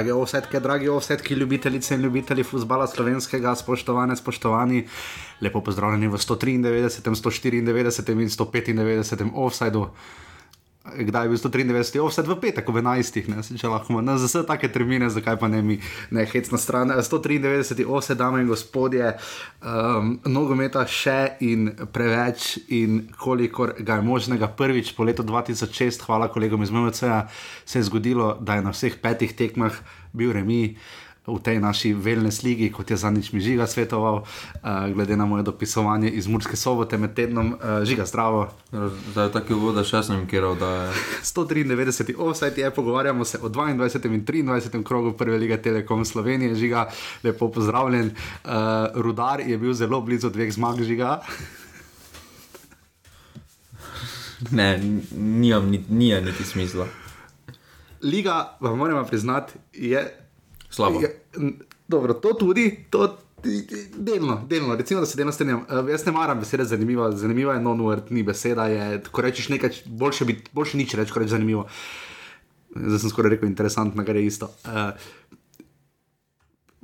Drage offsetke, dragi offsetki, ljubitelice in ljubitelji futbola slovenskega, spoštovane, spoštovani, lepo pozdravljeni v 193, 194 in 195 offsajdu kdaj je bil 193, offset v petek, v 11, ne, če lahko imamo za vse take termine, zakaj pa ne mi, ne hec na stran. 193, offset, dame in gospodje, um, nogometa še in preveč, in kolikor ga je možnega prvič po letu 2006, hvala kolegom iz MMC, se je zgodilo, da je na vseh petih tekmah bil remi v tej naši wellness ligi, kot je zadnjič mi žiga svetoval, uh, glede na moje dopisovanje iz Murske sobote med tednom, uh, žiga zdravo. Zdaj je tako voda, še sem kiral, da je. 193, offset je, pogovarjamo se o 22. in 23. krogu prve lige Telekom Slovenije, žiga, lepo pozdravljen. Uh, Rudar je bil zelo blizu dveh zmag, žiga. Ne, nijam niti, niti smisla. Liga, vam moramo priznati, je Slabo. Ja, dobro, to tudi, to delno, delno, recimo, da se delno strinjam. Uh, jaz ne maram besede zanimiva, zanimiva je non-word, ni beseda, je, ko rečeš nekaj, boljše, bit, boljše nič reči, ko rečeš zanimivo. Zdaj sem skoraj rekel, interesantno, je isto. Uh,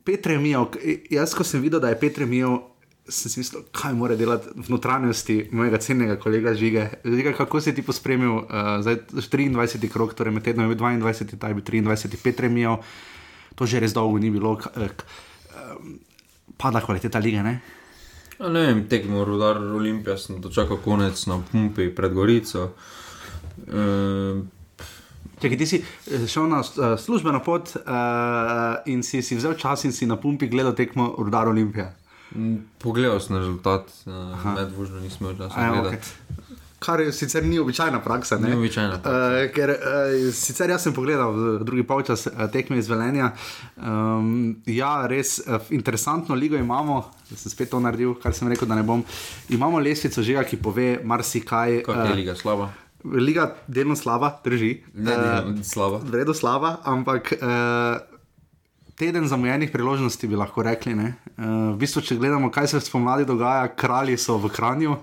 Petr je imel, jaz ko sem videl, da je Petr imel. Sem si mislil, kaj mora delati v notranjosti mojega cenjenega kolega Žige. Žiga, kako si ti pospremil, uh, zdaj 23. krok, torej med tednom je bil 22, ta je bil 23, Petr je imel to že res dolgo ni bilo, padla kvaliteta lige. Ne, ne vem, tekmo rodar Olimpija, sem dočakal konec na pumpi pred Gorico. Uh, Če ti si eh, šel na službeno pot uh, in si, si vzel čas in si na pumpi gledal tekmo Rudar Olimpija. Pogledal sem rezultat, uh, medvožno nisem imel časa. Okay kar sicer ni običajna praksa. Ni običajna. Uh, ker uh, sicer jaz sem pogledal v drugi polčas uh, tekme iz Velenja. Um, ja, res uh, interesantno ligo imamo, da sem spet to naredil, kar sem rekel, da ne bom. Imamo lesvico že, ki pove marsikaj. Kaj je uh, liga slaba? Liga delno slaba, drži. Ne, ne, uh, slaba. Vredo slaba, ampak. Uh, Teden zamujenih priložnosti bi lahko rekli. Uh, v bistvu, če gledamo, kaj se spomladi dogaja, kralji so v Kranju,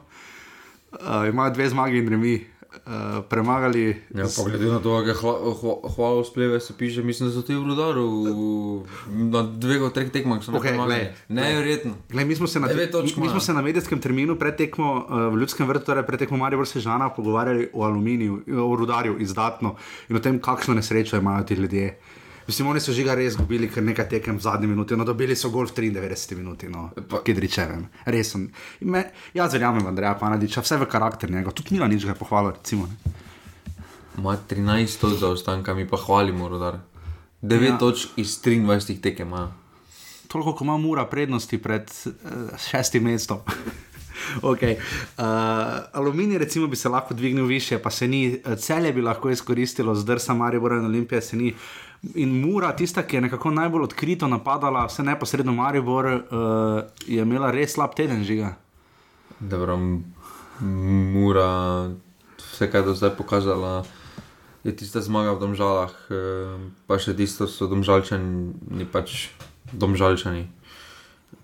uh, imajo dve zmagi in remi. Uh, premagali. Ja, z... Glede na to, da je hvala spleve, se piše, mislim, da so ti v rodaru na dveh od treh tekmah. Okay, Neverjetno. Mi, smo se na, mi smo se na medijskem terminu pred tekmo uh, v Ljudskem vrtu, torej pred tekmo Marijo Sežana, pogovarjali o aluminiju, o rudarju izdatno in o tem, kakšno nesrečo imajo ti ljudje. Uh, Mislim, oni so že ga res izgubili, ker nekaj tekem v zadnji minuti, no dobili so gol v 93 minuti, no, Kedričevem, res sem. Me, jaz verjamem, Andreja Panadiča, vse v karakter njega, tudi Mila nič ga pohvalil, recimo. Ma 13 zaostanka, mi pa hvalimo, rodar. 9 ja. točk iz 23 tekem ima. Toliko, ko ima mura prednosti pred uh, šestim mestom. okay. uh, aluminij, recimo, bi se lahko dvignil više, pa se ni, celje bi lahko izkoristilo, zdrsa Maribor in Olimpija se ni. In Mura, tista, ki je nekako najbolj odkrito napadala, vse neposredno Maribor, uh, je imela res slab teden žiga. Dobro, Mura, vse, kar je do zdaj pokazala, je tista zmaga v Domžalah, uh, pa še tisto so Domžalčani, pač Domžalčani.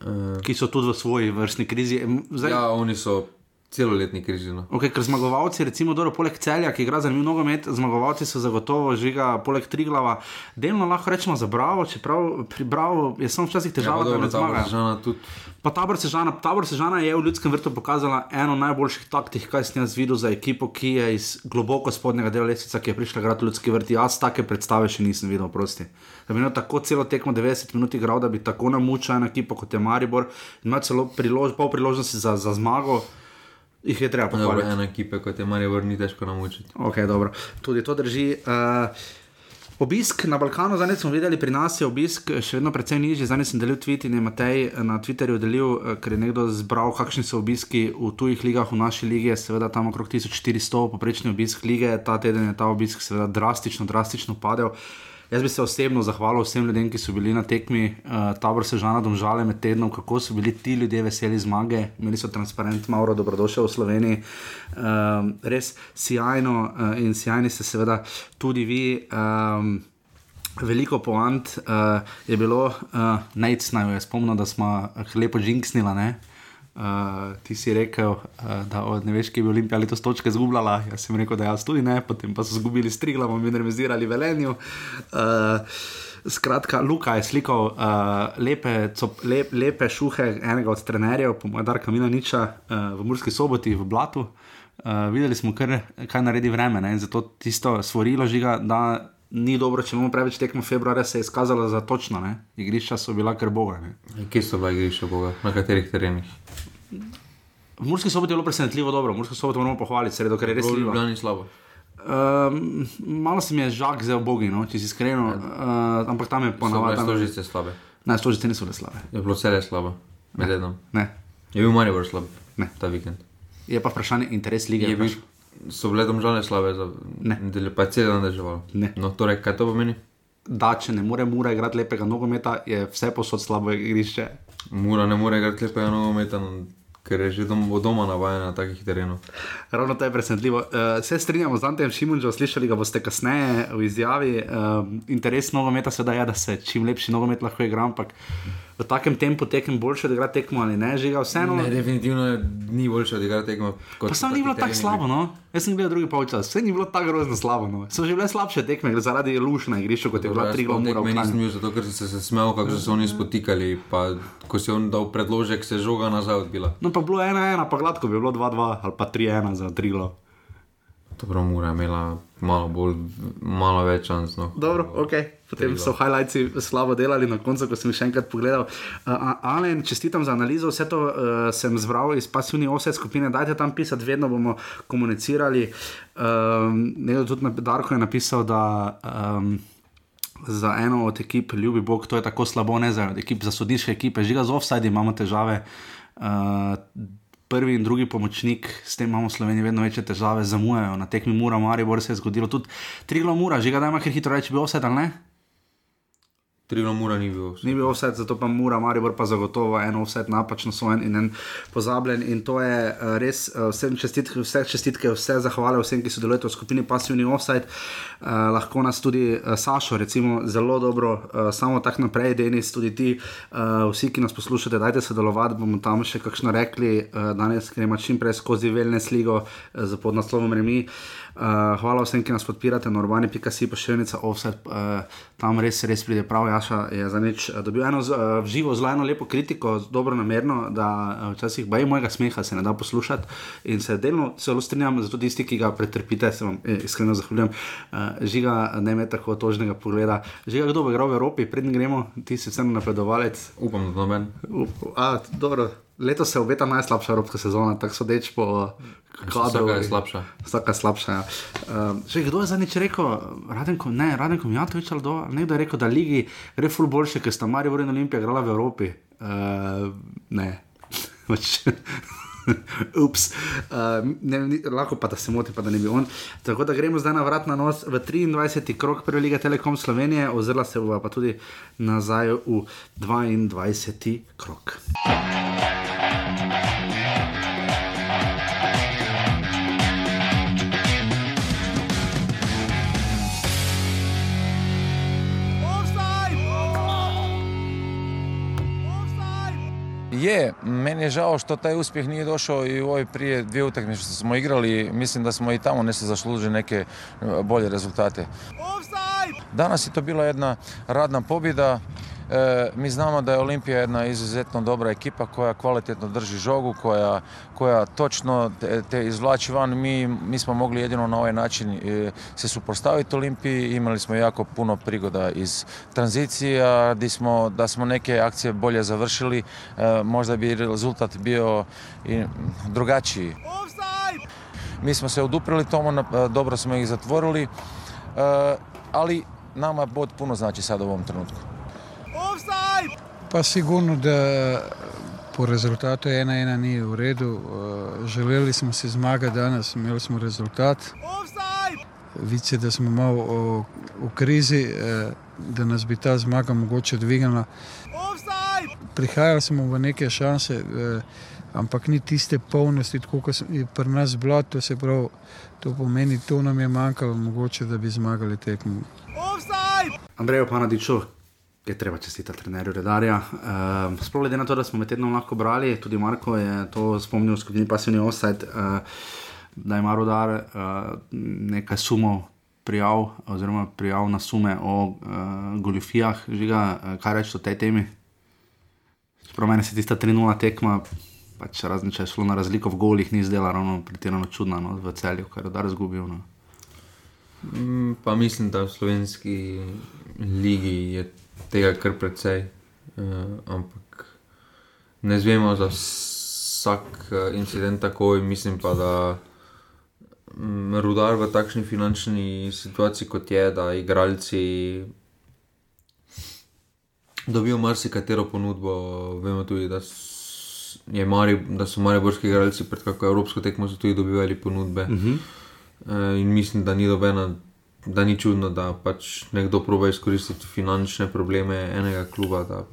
Uh, ki so tudi v svoji vrstni krizi. Zdaj, ja, oni so celoletni krizi. No. Okay, ker zmagovalci, recimo, dobro, poleg celja, ki igra za njim nogomet, zmagovalci so zagotovo žiga, poleg Triglava. Delno lahko rečemo za Bravo, čeprav pri Bravo je samo včasih težava, ja, da ne zmagajo. Pa tabor Sežana, tabor Sežana je v ljudskem vrtu pokazala eno najboljših taktik, kaj sem jaz videl za ekipo, ki je iz globoko spodnjega dela lesica, ki je prišla graditi ljudski vrt. Jaz take predstave še nisem videl, prosti. Da bi imel tako celo tekmo 90 minut igral, da bi tako namučal eno ekipo kot je Maribor ima celo prilož, pol priložnosti za, za zmago jih je treba pohvaliti. Eno ekipo, kot je Marijo Vrni, težko naučiti. Okay, Tudi to drži. Uh, Obisk na Balkanu, zdaj smo videli, pri nas je obisk še vedno precej nižji. Zdaj sem delil tweet in je Matej na Twitterju delil, eh, ker je nekdo zbral, kakšni so obiski v tujih ligah, v naši lige, seveda tam okrog 1400, poprečni obisk lige. Ta teden je ta obisk seveda drastično, drastično padel. Uh, Jaz bi se osebno zahvalil vsem ljudem, ki so bili na tekmi, uh, tabor se žana domžale med tednom, kako so bili ti ljudje veseli zmage, imeli so transparent, malo dobrodošel v Sloveniji. Um, res sjajno uh, in sjajni ste seveda tudi vi. Um, veliko poant uh, je bilo, uh, najc naj jo je spomnil, da smo lepo džinksnila. Uh, ti si rekel, uh, da od, ne veš, kje bi Olimpija letos točke zgubljala. Jaz sem rekel, da jaz tudi ne, potem pa so zgubili s Triglavom in remisirali Velenju. Uh, skratka, Luka je slikal uh, lepe, cop, lep, lepe šuhe enega od trenerjev, po mojem, Darka Milaniča uh, v Murski soboti v Blatu. Uh, videli smo, kar, kaj naredi vreme ne? in zato tisto stvorilo žiga, da ni dobro, če imamo preveč tekmo februarja, se je izkazalo za točno. Ne? Igrišča so bila kar boga. Kje so bila igrišča boga, na katerih terenih? V Murski soboti je bilo presenetljivo dobro, v Murski soboti moramo pohvaliti, sredo, ker je res bilo. Ljubljani slabo. Um, malo se mi je žak za obogi, no, če si iskren, uh, ampak tam je ponovadi. Ne, stožice slabe. Ne, stožice niso bile slabe. Je bilo vse slabo, med enom. Ne. Je bil manj slab ne. ta vikend. Je pa vprašanje interes lige. Je bil, so bile domžale slabe, za, ne. Pa je cel dan držal. No, torej, kaj to pomeni? Da, če ne more Mura igrati lepega nogometa, je vse posod slabo igrišče. Mura ne more igrati lepega nogometa. Ker je že dom, doma navaden na takih terenih. Ravno to je presenetljivo. Uh, se strinjamo z Antejem Šimunčem, slišali ga boste kasneje v izjavi. Uh, interes nogometa seveda je, da se čim lepši nogomet lahko igra, ampak v takem tempu tekem boljše, da igra tekmo ali ne, žiga vseeno. Ne, definitivno ni boljše, da igra tekmo. Pa sam ni bilo tako slabo, no? Jaz sem gledal drugi polčas, vse ni bilo tako grozno slabo. No? So že bile slabše tekme, zaradi lušna igrišča, kot je bila tri glavne. Meni nisem bil zato, ker so se smejali, kako so se oni spotikali, pa ko si on dal predložek, se žoga nazaj odbila. No pa bilo ena, ena, pa gladko bi bilo dva, dva ali pa tri, ena za tri glavne. Dobro, mora imela malo, bolj, malo več čas. No. Dobro, ok. Potem so highlights slabo delali, na koncu, ko sem jih še enkrat pogledal. Uh, Alen, čestitam za analizo, vse to uh, sem zbral iz pasivne ose skupine. Dajte tam pisati, vedno bomo komunicirali. Um, Nekdo tudi na Darku je napisal, da. Um, Za eno od ekip, ljubi Bog, to je tako slabo, ne za ekip, za sodišče ekipe, žiga z offside, imamo težave. Uh, prvi in drugi pomočnik, s tem imamo v Sloveniji vedno večje težave, zamujajo na tekmi Mura, Maribor se je zgodilo tudi tri glavne Mura, že ga da ima kar hitro reči, bi vse dal ne. Trilo mura ni bil vse. Ni bil vse, zato pa mura, Maribor pa zagotovo eno vse napačno svojen in en pozabljen. In to je uh, res uh, vsem čestitke, vse čestitke, vse zahvale vsem, ki sodelujejo v skupini Passivni Offside. Uh, lahko nas tudi uh, Sašo, recimo, zelo dobro, uh, samo tako naprej, Denis, tudi ti, uh, vsi, ki nas poslušate, dajte sodelovati, bomo tam še kakšno rekli, uh, danes gremo čim prej skozi Velne sligo uh, z podnaslovom Remi. Uh, hvala vsem, ki nas podpirate, normani.si, pošiljnica offset, uh, tam res, res pride prav. Jaša je za nič uh, dobil eno uh, živo, zelo eno lepo kritiko, dobro namerno, da uh, včasih baj mojega smeha se ne da poslušati in se delno celo strinjam, zato tisti, ki ga pretrpite, se vam eh, iskreno zahvaljujem. Uh, žiga ne me tako tožnega pogleda. Žiga, kdo bo igral v Evropi, prednji gremo, ti si vseeno napredovalec. Upam, da noben. Up, Letos se obeta najslabša evropska sezona, tako so deč po kadru. Vsaka je slabša. Vsaka je slabša. Ja. Uh, že kdo je zadnjič rekel, Radenko, ne, Radenko, ja, to je čelo do, nekdo je rekel, da ligi gre ful boljše, ker sta Marijo Vrena Olimpija igrala v Evropi. Uh, ne. Pač, ups, uh, ne, ni, lahko pa da se moti, pa da ne bi on. Tako da gremo zdaj na vrat na nos v 23. krok Prve lige Telekom Slovenije, oziroma se bo pa tudi nazaj v 22. krok. Je, meni je žao što taj uspjeh nije došao i u ovoj prije dvije utakmice što smo igrali. Mislim da smo i tamo nešto zaslužili neke e, bolje rezultate. Danas je to bila jedna radna pobjeda. E, mi znamo da je Olimpija jedna izuzetno dobra ekipa koja kvalitetno drži žogu, koja, koja točno te, te izvlači van. Mi, mi smo mogli jedino na ovaj način e, se suprotstaviti Olimpiji. Imali smo jako puno prigoda iz tranzicija, di smo, da smo neke akcije bolje završili. E, možda bi rezultat bio i drugačiji. Mi smo se oduprili tomu, dobro smo ih zatvorili, ali nama bod puno znači sad u ovom trenutku. Pa sigurno da po rezultatu 1-1 nije u redu. Željeli smo se zmaga danas, imali smo rezultat. Vice da smo malo u krizi, da nas bi ta zmaga mogoče dvigala. Prihajali smo v neke šanse, ampak ni tiste polnosti, kot je pri nas bilo, to se pravi, to pomeni, to nam je manjkalo, mogoče da bi zmagali tekmo. Andrej Panadičov, je treba čestitati trenerju Redarja. Uh, Sploh glede na to, da smo med tednom lahko brali, tudi Marko je to spomnil v skupini Passivni Offside, uh, da ima Rodar uh, nekaj sumov. Prijav, oziroma, prijav na sume o uh, goljufijah, žiga, uh, kaj reči o tej temi. Sprav meni se tista 3-0 tekma, pač razen če je šlo na razliko v golih, ni zdela ravno pretirano čudna no, v celju, kar je Rodar izgubil. No. Mm, pa mislim, da v slovenski ligi je tega kar precej. Uh, ampak ne zvemo za vsak uh, incident takoj, mislim pa, da um, rudar v takšni finančni situaciji, kot je, da igralci dobijo marsikatero ponudbo. Vemo tudi, da, mari, da so mariborski igralci pred kakšno evropsko tekmo tudi dobivali ponudbe. Uh -huh. uh, in mislim, da ni dobena da ni čudno, da pač nekdo proba izkoristiti finančne probleme enega kluba.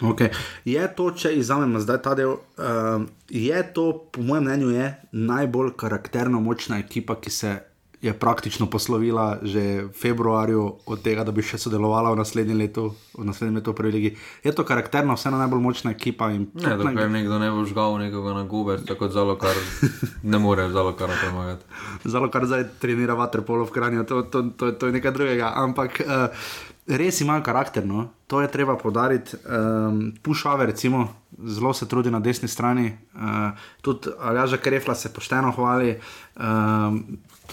Okay. Je to, če izamemo zdaj ta del, uh, je to, po mojem mnenju, najbolj karakterno močna ekipa, ki se je praktično poslovila že v februarju od tega, da bi še sodelovala v naslednjem letu, v naslednjem letu v Prvi legi. Je to karakterno, vseeno najbolj močna ekipa. Ne, dokler naj... nekdo ne bo žgal nekoga na gube, tako zelo kar ne more zelo kar pomagati. Zelo kar zdaj trenira vaterpolo v Kranju, to, to, to, to je nekaj drugega. Ampak uh, res imajo karakter, no? to je treba podariti. Um, Pušave, recimo, zelo se trudi na desni strani, uh, tudi Aljaža Krefla se pošteno hvali. Um,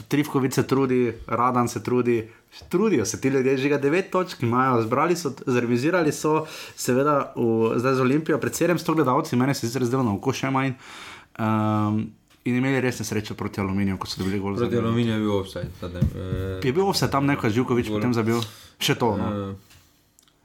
Trivkovic se trudi, Radan se trudi, trudijo se ti ljudje, že ga devet točk imajo, zbrali so, zrevizirali so, seveda, v, zdaj z Olimpijo, pred 700 gledalci, meni se zdi zelo na oko še manj. Um, in imeli resne sreče proti aluminiju, ko so bili goli. Proti aluminiju je bil vse. Uh, je bil vse tam neko, Žukovič, potem zabil še to. No. Uh,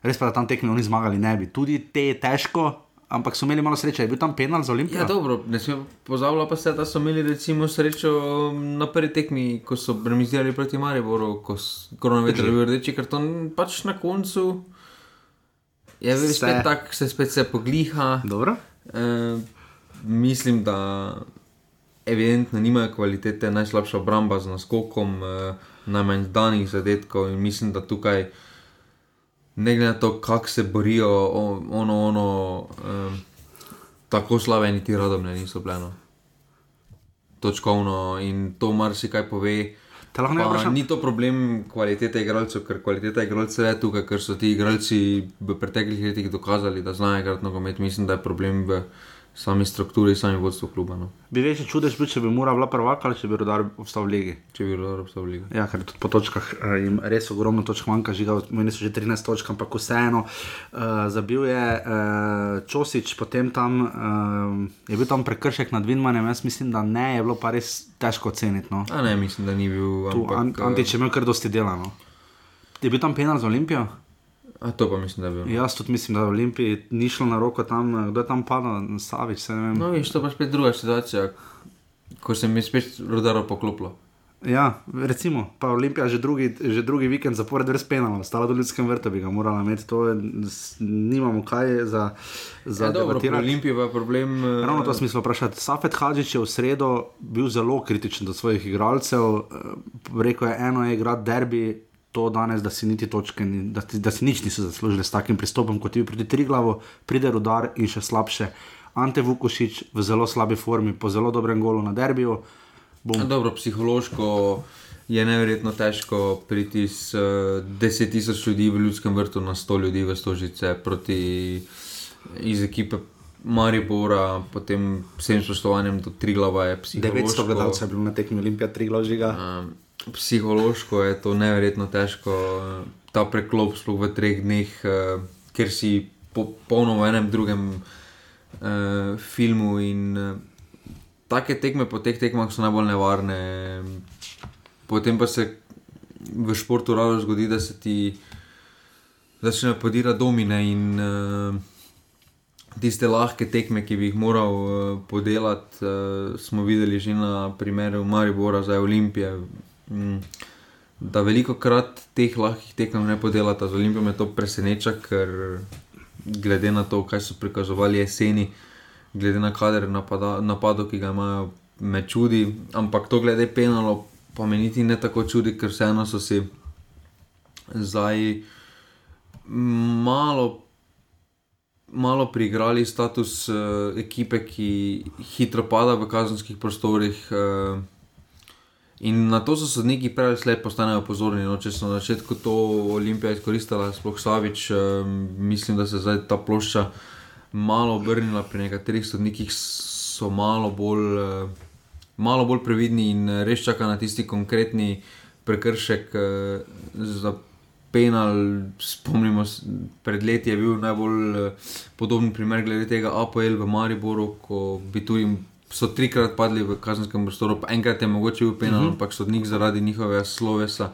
Res pa, da tam tekmo oni zmagali ne bi. Tudi te je težko, ampak so imeli malo sreče, je bil tam penal za Olimpijo. Ja, dobro, ne smemo pozabljati pa se, da so imeli recimo srečo na prvi tekmi, ko so bremizirali proti Mariboru, ko so koronavirus bil rdeči karton, pač na koncu je bil spet tak, se spet se pogliha. Dobro. E, mislim, da evidentno nimajo kvalitete, najslabša obramba z naskokom, e, najmanj danih zadetkov in mislim, da tukaj ne glede na to, kako se borijo, ono, ono, um, tako slabe, niti radovne niso bile. No. Točkovno in to marsikaj pove. Ni to problem kvalitete igralcev, ker kvaliteta igralcev je tukaj, ker so ti igralci v preteklih letih dokazali, da znajo igrati nogomet. Mislim, da je problem v sami strukturi, sami vodstvo kluba. No. Bi več čudež bil, če bi mora bila prvaka ali če bi rodar obstal v ligi. Če bi rodar obstal v ligi. Ja, ker tudi po točkah uh, jim res ogromno točk manjka, žiga, meni so že 13 točk, ampak vseeno uh, zabil je uh, Čosič, potem tam uh, je bil tam prekršek nad Vinmanem, jaz mislim, da ne, je bilo pa res težko oceniti. No. A ne, mislim, da ni bil. Ampak, Antič je imel kar dosti delano. Je bil tam penal za Olimpijo? A to pa mislim, da je bilo. Jaz tudi mislim, da je v Olimpiji ni šlo na roko tam, kdo je tam padal, Savič. No, viš, to pa spet druga situacija, ko se mi spet rodaro poklopilo. Ja, recimo, pa Olimpija že drugi, že drugi vikend zapored res penala, stala do ljudskem vrtu bi ga morala imeti, to je, nimamo kaj za. za ja, dobro, pri Olimpiji je problem. Eh, Ravno to smislo vprašati. Safet Hadžič je v sredo bil zelo kritičen do svojih igralcev, eh, rekel je, eno je igrati derbi, to danes, da si niti točke, da, da si nič niso zaslužili s takim pristopom, kot je bil proti Triglavu, pride rudar in še slabše. Ante Vukošič v zelo slabi formi, po zelo dobrem golu na derbiju. Dobro, psihološko je neverjetno težko priti s uh, eh, 10.000 ljudi v ljudskem vrtu na 100 ljudi v Stožice proti iz ekipe. Maribora, potem vsem spoštovanjem do Triglava je psihološko. 900 gledalcev je bilo na tekmi Olimpija, Triglav žiga. Um, psihološko je to neverjetno težko, ta preklop sploh v treh dneh, uh, ker si popolnoma v enem drugem uh, filmu. In uh, take tekme po teh tekmah so najbolj nevarne. Potem pa se v športu rado zgodi, da se ti začne podirati domine in uh, tiste lahke tekme, ki bi jih moral uh, podelati, uh, smo videli že na primeru Maribora za Olimpije. Mm. da veliko krat teh lahkih tekem ne podelata z Olimpijo, me to preseneča, ker glede na to, kaj so prikazovali jeseni, glede na kader napadov, ki ga imajo, me čudi. Ampak to glede penalo, pa me niti ne tako čudi, ker vseeno so si zdaj malo, malo priigrali status uh, ekipe, ki hitro pada v kazenskih prostorih. Uh, In na to so sodniki prej ali slej postanejo pozorni. No, če so na začetku to Olimpija izkoristila, sploh Savič, um, mislim, da se zdaj ta plošča malo obrnila, pri nekaterih sodnikih so malo bolj, uh, malo bolj previdni in res čaka na tisti konkretni prekršek uh, za penal. Spomnimo, pred leti je bil najbolj uh, podoben primer glede tega APL v Mariboru, ko bi tu jim so trikrat padli v kazenskem prostoru, pa enkrat je mogoče bil penal, uh mhm. -huh. ampak sodnik zaradi njihovega slovesa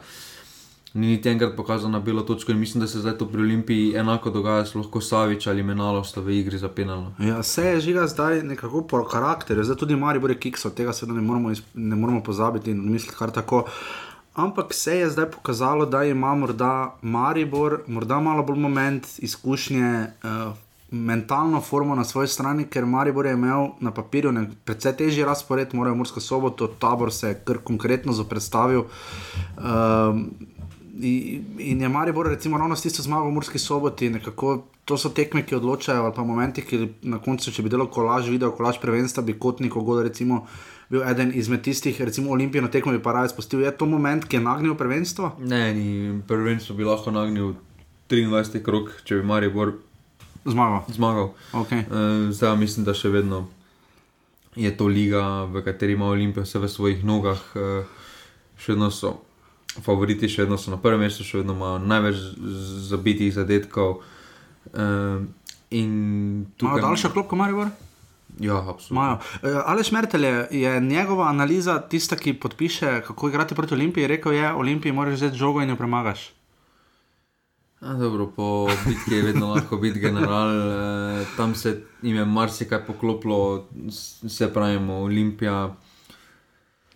ni niti enkrat pokazal na belo točko. In mislim, da se zdaj to pri Olimpiji enako dogaja, lahko Savič ali Menalo sta v igri za penal. Ja, se je žiga zdaj nekako po karakterju, zdaj tudi Mari bore kiksov, tega se ne moramo, ne moramo pozabiti in misliti kar tako. Ampak se je zdaj pokazalo, da ima morda Maribor, morda malo bolj moment izkušnje, uh, mentalno formo na svoji strani, ker Maribor je imel na papirju precej težji razpored, morajo morsko soboto, tabor se je kar konkretno zapredstavil. Um, In je Maribor, recimo, ravno s tisto zmago v Murski soboti, nekako to so tekme, ki odločajo, ali pa momenti, ki na koncu, če bi delal kolaž, videl kolaž prvenstva, bi kot neko god, recimo, bil eden izmed tistih, recimo, olimpijsko tekmo bi pa raje spustil. Je to moment, ki je nagnil prvenstvo? Ne, ni prvenstvo bi lahko nagnil 23 krok, če bi Maribor zmagal. zmagal. Okay. Uh, zdaj mislim, da še vedno je to liga, v kateri ima Olimpija vse v svojih nogah. Uh, še vedno so favoriti, še vedno so na prvem mestu, še vedno imajo največ zabitih zadetkov. Uh, tukaj... Imajo daljša klopka, Marijo? Ja, absolutno. Uh, Ali šmertelje je njegova analiza tista, ki podpiše, kako igrati proti Olimpiji? Rekel je, Olimpiji moraš vzeti žogo in jo premagaš. A, dobro, po bitki je vedno lahko biti general, e, tam se jim je marsikaj poklopilo, se pravi, Olimpija.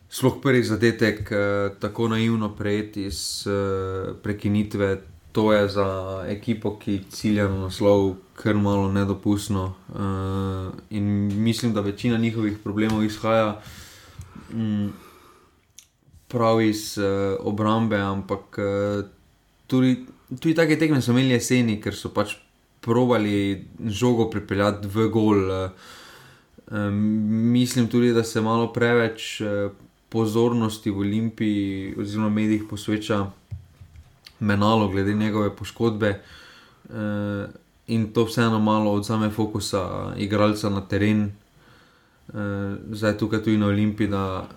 Sploh prvi zadetek, e, tako naivno prejeti iz e, prekinitve, to je za ekipo, ki cilja na naslov, kar malo nedopustno. E, in mislim, da večina njihovih problemov izhaja m, prav iz e, obrambe, ampak e, tudi. Tudi take tekme so imeli jeseni, ker so pač provali žogo pripeljati v gol. Um, mislim tudi, da se malo preveč uh, pozornosti v Olimpiji oziroma medijih posveča menalo, glede njegove poškodbe. Uh, in to vseeno malo odzame fokusa igralca na teren, uh, zdaj tukaj tudi na Olimpiji, da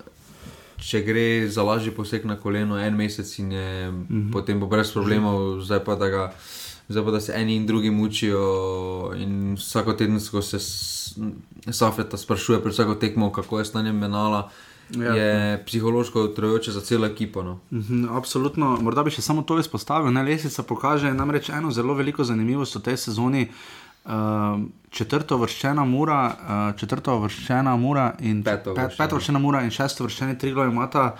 če gre za lažji poseg na koleno, en mesec in je mm -hmm. potem bo brez problemov, zdaj pa, ga, zdaj pa da se eni in drugi mučijo. In vsako tedensko se Safeta sprašuje, pred vsako tekmo, kako je stanje menala. Ja, je ja. psihološko utrojoče za celo ekipo. No. Mm -hmm, absolutno, morda bi še samo to izpostavil. Ne, lesica kaže namreč eno zelo veliko zanimivost v tej sezoni. Uh, četrto vrščena mura, uh, četrto vrščena mura in peto vrščena mura in šesto vrščena triglo imata.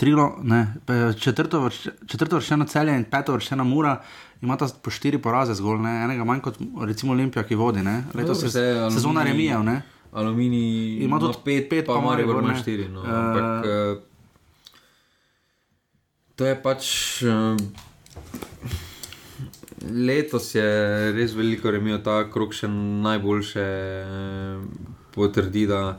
Trilo, ne, četrto, vrš, četrto vrščeno celje in peto vrščena mura imata po štiri poraze zgolj, ne, enega manj kot recimo Olimpija, ki vodi. Letos je sezona remijev. Aluminij ima tudi pet, pet pa ima rekordo na štiri. No. Uh, Ampak, uh, to je pač. Uh, letos je res veliko remijo, ta krok še najboljše eh, potrdi, da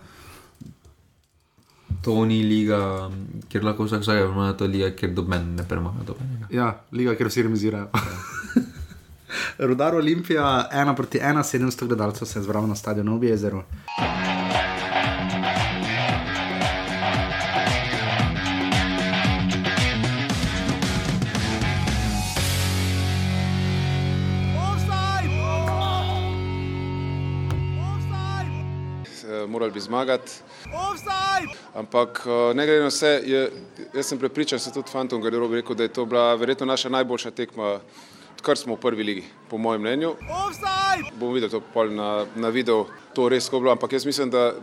to ni liga, kjer lahko vsak vsak ima to liga, kjer do meni ne premaga. Ja, liga, kjer vsi remizirajo. Ja. Rudar Olimpija, ena proti ena, 700 gledalcev se je zbral na stadionu Obi jezero. Morali bi zmagati. Ampak eh, ne glede na vse, je, jaz sem prepričan, da so tudi fantom garderobi rekel, da je to bila verjetno naša najboljša tekma, kar smo v prvi ligi, po mojem mnenju. Bomo videli to na, na videu, to res ko bilo, ampak jaz mislim, da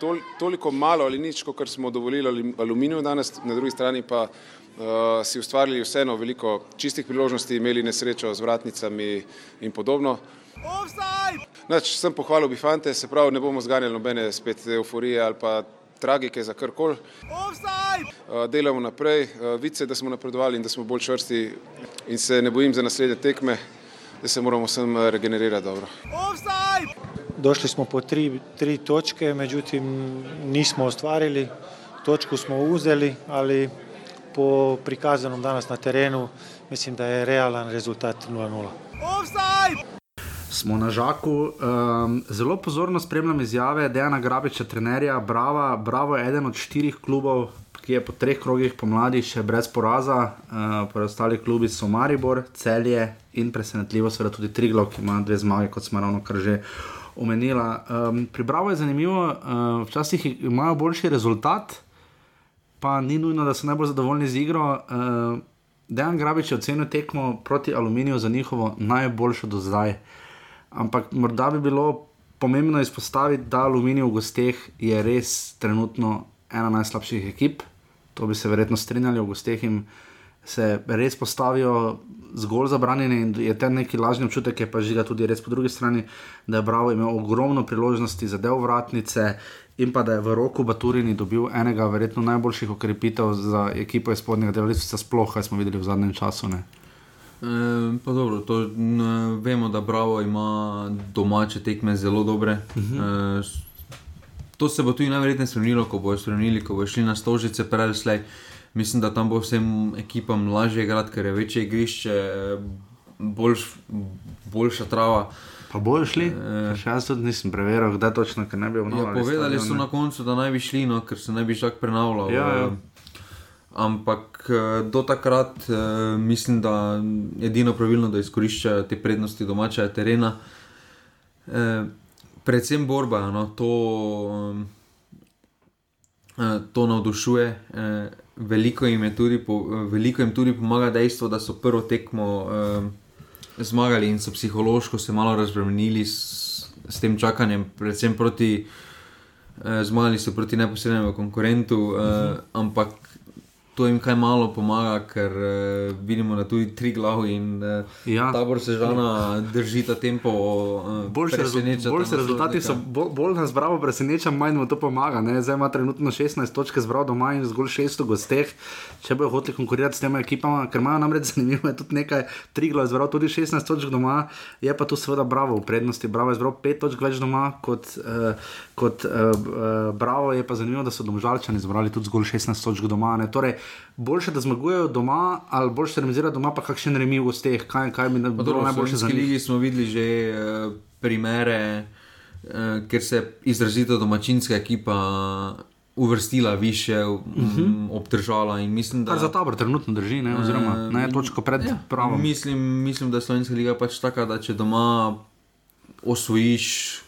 tol, toliko malo ali nič, kot smo dovolili aluminiju danes, na drugi strani pa uh, si ustvarili vseeno veliko čistih priložnosti, imeli nesrečo z vratnicami in podobno. Nač, sem pohvalil bi fante, se pravi, ne bomo zganjali nobene spet euforije ali pa tragike za karkoli. Delamo naprej, vice, da smo napredovali in da smo bolj čvrsti in se ne bojim za naslednje tekme, da se moramo vsem regenerirati dobro. Došli smo po tri, tri točke, međutim nismo ostvarili, točku smo uzeli, ali po prikazanom danas na terenu mislim da je realan rezultat 0-0. Smo na žaku. Um, zelo pozorno spremljam izjave Dejana Grabiča, trenerja Brava. Bravo je eden od štirih klubov, ki je po treh krogih pomladi še brez poraza. Uh, preostali klubi so Maribor, Celje in presenetljivo seveda tudi Triglav, ki ima dve zmage, kot smo ravno kar že omenila. Um, pri Bravo je zanimivo, uh, včasih imajo boljši rezultat, pa ni nujno, da so najbolj zadovoljni z igro. Uh, Dejan Grabič je ocenil tekmo proti Aluminiju za njihovo najboljšo do zdaj. Ampak morda bi bilo pomembno izpostaviti, da Aluminij v gosteh je res trenutno ena najslabših ekip. To bi se verjetno strinjali, v gosteh jim se res postavijo zgolj zabranjene in je ten neki lažni občutek, ki pa žiga tudi res po drugi strani, da je Bravo imel ogromno priložnosti za del vratnice. In pa da je v roku Baturini dobil enega verjetno najboljših okrepitev za ekipo iz spodnjega dela, sploh kaj smo videli v zadnjem času. Ne? E, dobro, to, ne, vemo, da Bravo ima domače tekme zelo dobre. Uh -huh. e, to se bo tudi najverjetneje spremenilo, ko bojo spremenili, ko bojo šli na stožice, prelslej. Mislim, da tam bo vsem ekipam lažje igrati, ker je večje igrišče, boljš, boljša trava. Pa bojo šli? E, še jaz tudi nisem preveril, kdaj točno, ker ne bi obnovili. Ja, povedali so na koncu, da naj bi šli, no, ker se ne bi šak prenavljal. Ja, ja. Ampak eh, do takrat uh, mislim, da je edino pravilno, da izkoriščajo te prednosti domačega terena. Uh, predvsem borba, no, to, to navdušuje. Veliko, jim tudi veliko jim tudi pomaga dejstvo, da so prvo tekmo zmagali in so psihološko se malo razbremenili s, s tem čakanjem, predvsem proti. Zmagali so proti neposrednemu konkurentu, uh -huh. uh, ampak to jim kaj malo pomaga, ker uh, vidimo, da tudi tri glavi in uh, ja. tabor se žana drži ta tempo. Uh, boljše boljše rezultati so, bo, bolj nas bravo preseneča, manj mu to pomaga. Ne? Zdaj ima trenutno 16 točk zbral doma in zgolj 600 gosteh, če bojo hoteli konkurirati s temi ekipami, ker imajo namreč zanimivo, je tudi nekaj tri glavi zbral, tudi 16 točk doma, je pa tu seveda bravo v prednosti. Bravo je zbral 5 točk več doma kot, uh, kot uh, uh, bravo, je pa zanimivo, da so domžalčani zbrali tudi zgolj 16 točk doma. Ne? Torej, boljše, da zmagujejo doma, ali boljše, da remizirajo doma, pa kakšen remi v gosteh, kaj, kaj mi je bilo najboljše za njih. Mi smo videli že uh, primere, uh, kjer se je izrazito domačinska ekipa. Uvrstila više, uh -huh. um, obdržala in mislim, da. Kar za tabor trenutno drži, ne, oziroma ne točko pred ja, pravom. Mislim, mislim, da je slovenska liga pač taka, da če doma osvojiš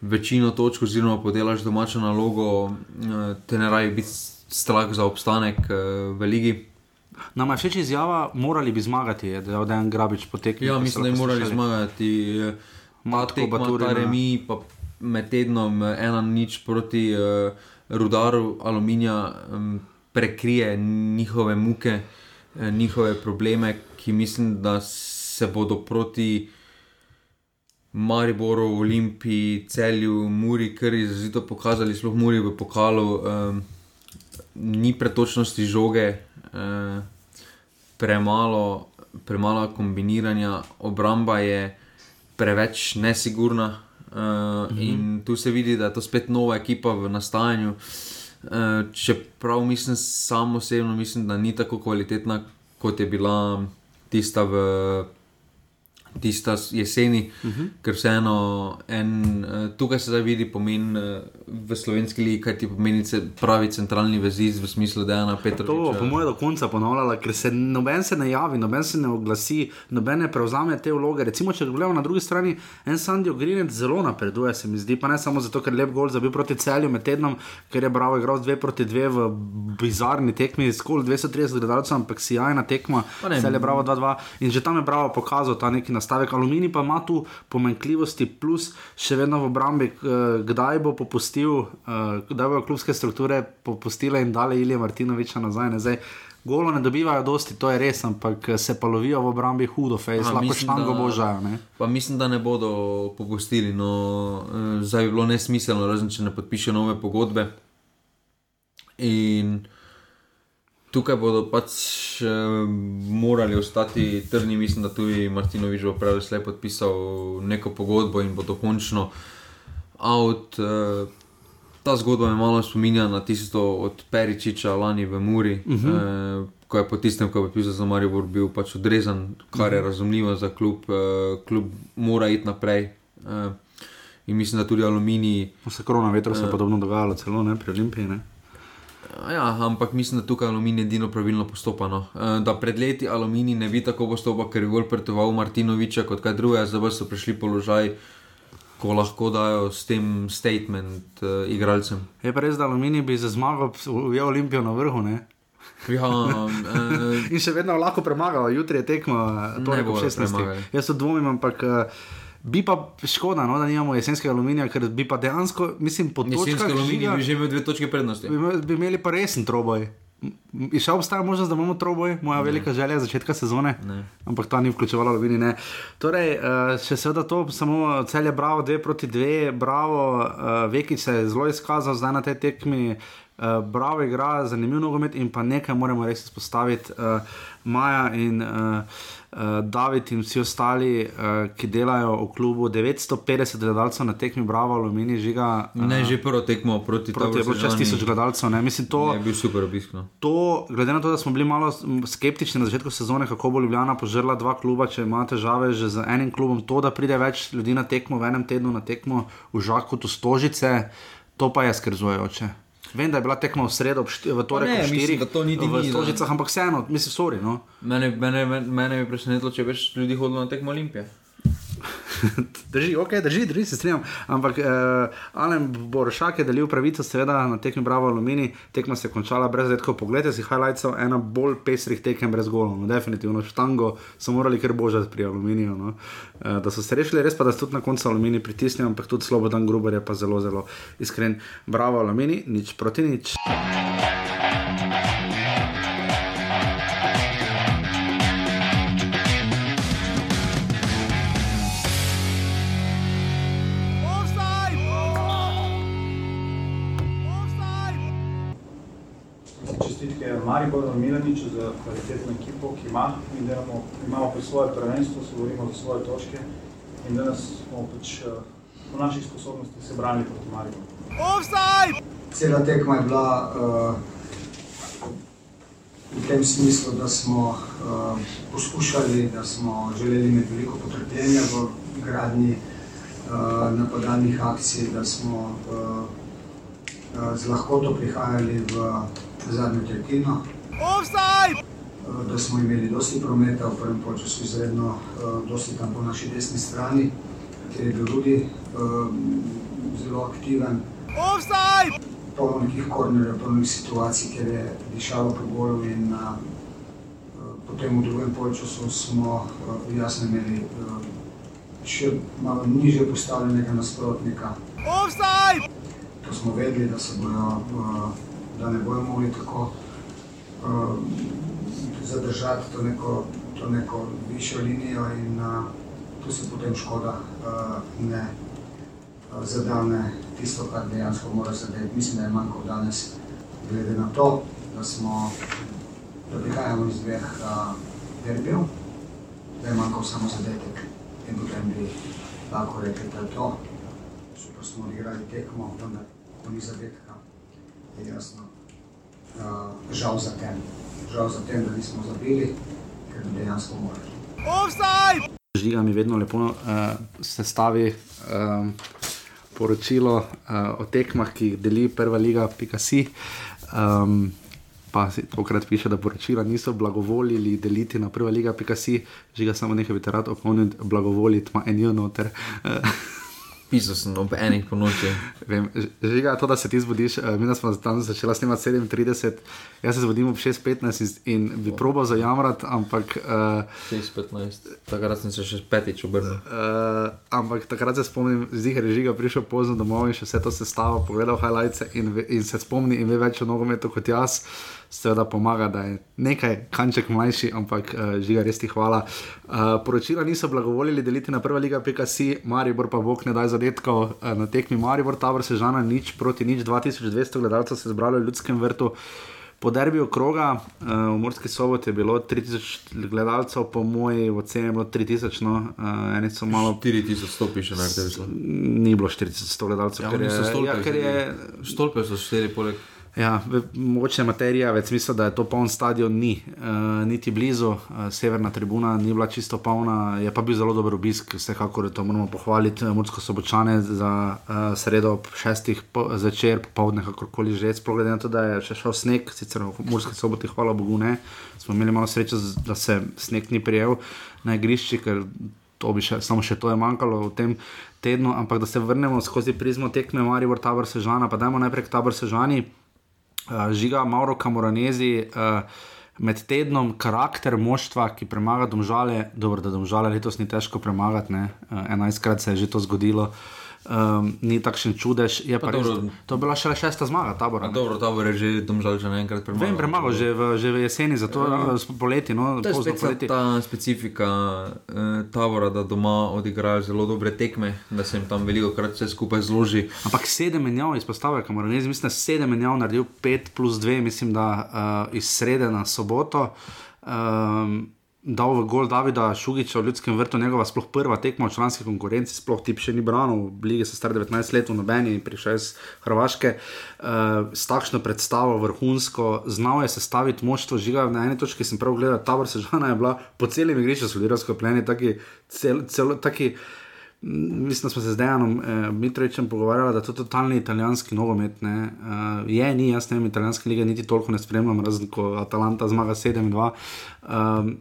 večino točk, oziroma podelaš domačo nalogo, uh, te ne raje biti strah za obstanek uh, v ligi. Nama je všeč izjava, morali bi zmagati, da je en grabič potekel. Ja, mislim, da bi morali zmagati. Matko, Baturina. Remi, pa med tednom ena nič proti uh, rudaru aluminija um, prekrije njihove muke, uh, njihove probleme, ki mislim, da se bodo proti Mariboru, Olimpiji, Celju, Muri, kar je izrazito pokazali, sploh Muri v pokalu. Um, ni pretočnosti žoge, eh, premalo, premalo kombiniranja, obramba je preveč nesigurna. Uh, mhm. In tu se vidi, da je to spet nova ekipa v nastajanju. Uh, čeprav mislim, samo osebno mislim, da ni tako kvalitetna, kot je bila tista v tista jeseni, uh mhm. -huh. ker vseeno en, uh, tukaj se zdaj vidi pomen uh, v slovenski ligi, kaj ti pomeni pravi centralni vezic v smislu, da je ena Petra. To bo po mojem do konca ponavljala, ker se noben se ne javi, noben se ne oglasi, noben ne prevzame te vloge. Recimo, če gledamo na drugi strani, en Sandy Ogrinec zelo napreduje, se mi zdi, pa ne samo zato, ker je lep gol zabil proti celju med tednom, ker je bravo igral 2 proti 2 v bizarni tekmi, skoro 230 gledalcev, ampak si jajna tekma, cel je bravo 2-2 in že tam je bravo pokazal ta neki nastavek nastavek. Aluminij pa ima tu pomenkljivosti, plus še vedno v obrambi, kdaj bo popustil, eh, kdaj bodo klubske strukture popustile in dale Ilija Martinoviča nazaj. Ne? Zdaj, Golo ne dobivajo dosti, to je res, ampak se pa lovijo v obrambi hudo, fejs, lahko štango božajo. Ne? Pa mislim, da ne bodo popustili. No, eh, zdaj bi bilo nesmiselno, razen če ne podpišejo nove pogodbe. In tukaj bodo pač uh, morali ostati trdni, mislim, da tudi Martinovič bo pravi slej podpisal neko pogodbo in bo dokončno out. Uh, ta zgodba me malo spominja na tisto od Peričiča lani v Muri. Uh -huh. uh, Ko je po tistem, ko je pisal za Marijo, bil pač odrezan, kar je razumljivo za klub, uh, klub mora iti naprej. Uh, in mislim, da tudi aluminij. Se korona vetra se je uh, podobno dogajalo, celo ne pri Olimpiji. Ne? Ja, ampak mislim, da tukaj aluminij edino pravilno postopa. No. Uh, da pred leti aluminij ne bi tako postopal, ker je bolj pretoval Martinoviča kot kaj drugega, zdaj so prišli položaj ko lahko dajo s tem statement uh, igralcem. Je pa res, da Aluminij bi za zmago ujel Olimpijo na vrhu. Ne? Ja, uh, in še vedno lahko premagal, jutri je tekmo, to je bo 16. Jaz to dvomim, ampak. Uh, Bi pa škoda, no, da nimamo jesenskega aluminija, ker bi pa dejansko, mislim, pod točko. Jesenski aluminij bi že imel dve točke prednosti. Bi, bi imeli pa resen troboj. In še obstaja možnost, da imamo troboj, moja ne. velika želja začetka sezone, ne. ampak ta ni vključevala Lovini. Torej, uh, še seveda to, samo cel je bravo, dve proti dve, bravo, uh, Vekič se je zelo izkazal zdaj na tej tekmi, uh, bravo igra, zanimiv nogomet in pa nekaj moramo res izpostaviti, uh, Maja in uh, uh, David in vsi ostali, uh, ki delajo v klubu, 950 gledalcev na tekmi, bravo, alumini, žiga. Uh, ne, že prvo tekmo proti temu. Proti temu, 6000 gledalcev. Ne, mislim, to, je bil super obisk. No. To, glede na to, da smo bili malo skeptični na začetku sezone, kako bo Ljubljana požrla dva kluba, če ima težave že z enim klubom, to, da pride več ljudi na tekmo v enem tednu na tekmo v Žaku, tu stožice, to pa je skrzujoče. Vem, da je bila tekma v sredo, v torek, ne, mislim, da to ni bilo v Stožicah, ampak vseeno, mislim, sorry. No. Mene, mene, mene je presenetilo, če več ljudi hodilo na tekmo Olimpije. drži, ok, drži, drži, se strinjam. Ampak uh, Alen Borošak je delil pravico, seveda na tekmi Bravo Alumini, tekma se je končala brez redkov. Poglejte si highlightsov, ena bolj pestrih tekem brez golov. No, definitivno štango so morali kar božati pri Aluminiju. No. Uh, da so se rešili, res pa da so tudi na koncu Alumini pritisnili, ampak tudi Slobodan Gruber je pa zelo, zelo iskren. Bravo Alumini, nič proti nič. Mariboru Milaniču za kvalitetno ekipo, ki ima in da imamo, pri svoje prvenstvo, se borimo za svoje točke in da nas smo pač uh, po naših sposobnostih se branili proti Mariboru. Offside! Cela tekma je bila uh, v tem smislu, da smo uh, poskušali, da smo želeli imeti veliko potrpljenja v gradnji uh, napadalnih akcij, da smo uh, uh, z lahkoto prihajali v zadnjo tretjino. Da smo imeli dosti prometa v prvem času, izredno eh, dosti tam po naši desni strani, kjer je bil tudi eh, zelo aktiven. Polno nekih kornerjev, polno situacij, kjer je dišalo po golu in eh, potem v drugem času smo jasno imeli še malo niže postavljenega nasprotnika. To smo vedeli, da bojo da ne bojo mogli tako uh, zadržati to neko, to neko višjo linijo in uh, tu se potem škoda uh, ne uh, zadane tisto, kar dejansko mora zadeti. Mislim, da je manjko danes, glede na to, da smo, da prihajamo iz dveh uh, derbijev, da je manjko samo zadetek in potem bi lahko rekli, da je to. Super smo odigrali tekmo, vendar to ni zadetka je jasno. Uh, žal za tem, žal za tem, da nismo zabili, ker bi dejansko morali. Offside! Žiga mi vedno lepo uh, sestavi um, poročilo uh, o tekmah, ki jih deli prva liga, pika si. Um, pa si tokrat piše, da poročila niso blagovolili deliti na prva liga, pika si. Žiga samo nekaj bi te rad opomnil, blagovoliti ima eno noter. Uh, Pisal sem ob enih po noči. Žiga, to, da se ti zbudiš, uh, mi smo tam začeli snemati 37, jaz se zbudim ob 6:15 in bi probal zajamrati, ampak. Uh, eh, 6:15, takrat sem se še petič obrnil. Uh, ampak takrat se spomnim, zdi se, da je žiga prišel pozno domov in še vse to sestavo, pogledal highlights in, in se spomni in ve več o nogometu kot jaz. Seveda pomaga, da je nekaj kanček mlajši, ampak uh, žiga res ti hvala. Uh, poročila niso blagovolili deliti na prva liga, PKC, Maribor pa bog ne daj zadetkov uh, na tekmi Maribor, Tabor se žana nič proti nič, 2200 gledalcev se je zbralo v ljudskem vrtu. Po derbiju kroga uh, v Morski soboti je bilo 3000 gledalcev, po moji oceni je bilo 3000, no, uh, eni so malo. 4100 piše na RTV. Ni bilo 400 gledalcev, Ja, ker je, so stolpe ja, ker je Stolpe so štiri poleg. Ja, mogoče materija, več smisla, da je to poln stadion, ni uh, niti blizu, uh, severna tribuna ni bila čisto polna, je pa bil zelo dober obisk, vsekakor to moramo pohvaliti, uh, Mursko sobočane za uh, sredo ob šestih po, zvečer, popovdne, kakorkoli že, sploh glede na to, da je še šel sneg, sicer v Murski soboti, hvala Bogu, ne, smo imeli malo sreče, da se sneg ni prijel na igrišči, ker to bi še, samo še to je manjkalo v tem tednu, ampak da se vrnemo skozi prizmo tekme Maribor, Tabor Sežana, pa dajmo najprej k Tabor Sežani uh, žiga Mauro Kamoranezi. Uh, Med tednom karakter moštva, ki premaga domžale, dobro, da domžale letos ni težko premagati, ne, uh, 11krat se je že to zgodilo, um, ni takšen čudež. Je pa Pa res, to je bila šele šesta zmaga, tabora. Dobro, tabor je že domžal že enkrat premagal. Vem, premagal že v, že v jeseni, zato Ja. poleti, no, To je poleti. ta specifika eh, tabora, da doma odigrajo zelo dobre tekme, da se jim tam veliko krat vse skupaj zloži. Ampak sedem menjav izpostavlja, kamor ne mislim, da sedem menjav naredil, pet plus dve, mislim, da uh, iz srede na soboto. Um, Dal v gol Davida Šugiča v ljudskem vrtu, njegova sploh prva tekma v članski konkurenci, sploh ti še ni branil, lige so star 19 let, v nobeni, prišel iz Hrvaške, uh, s takšno predstavo, vrhunsko, znal je sestaviti moštvo, žiga na eni točki sem prav gledal, tabor Sežana je bila po celem igrišču solidarno skopljeni, taki, cel, cel, taki Mm, Mislim, da smo se z Dejanom eh, Mitrovičem pogovarjali, da je to totalni italijanski nogomet. Uh, je, ni, jaz ne vem, italijanske lige niti toliko ne spremljam, razen ko Atalanta zmaga 7-2. Um,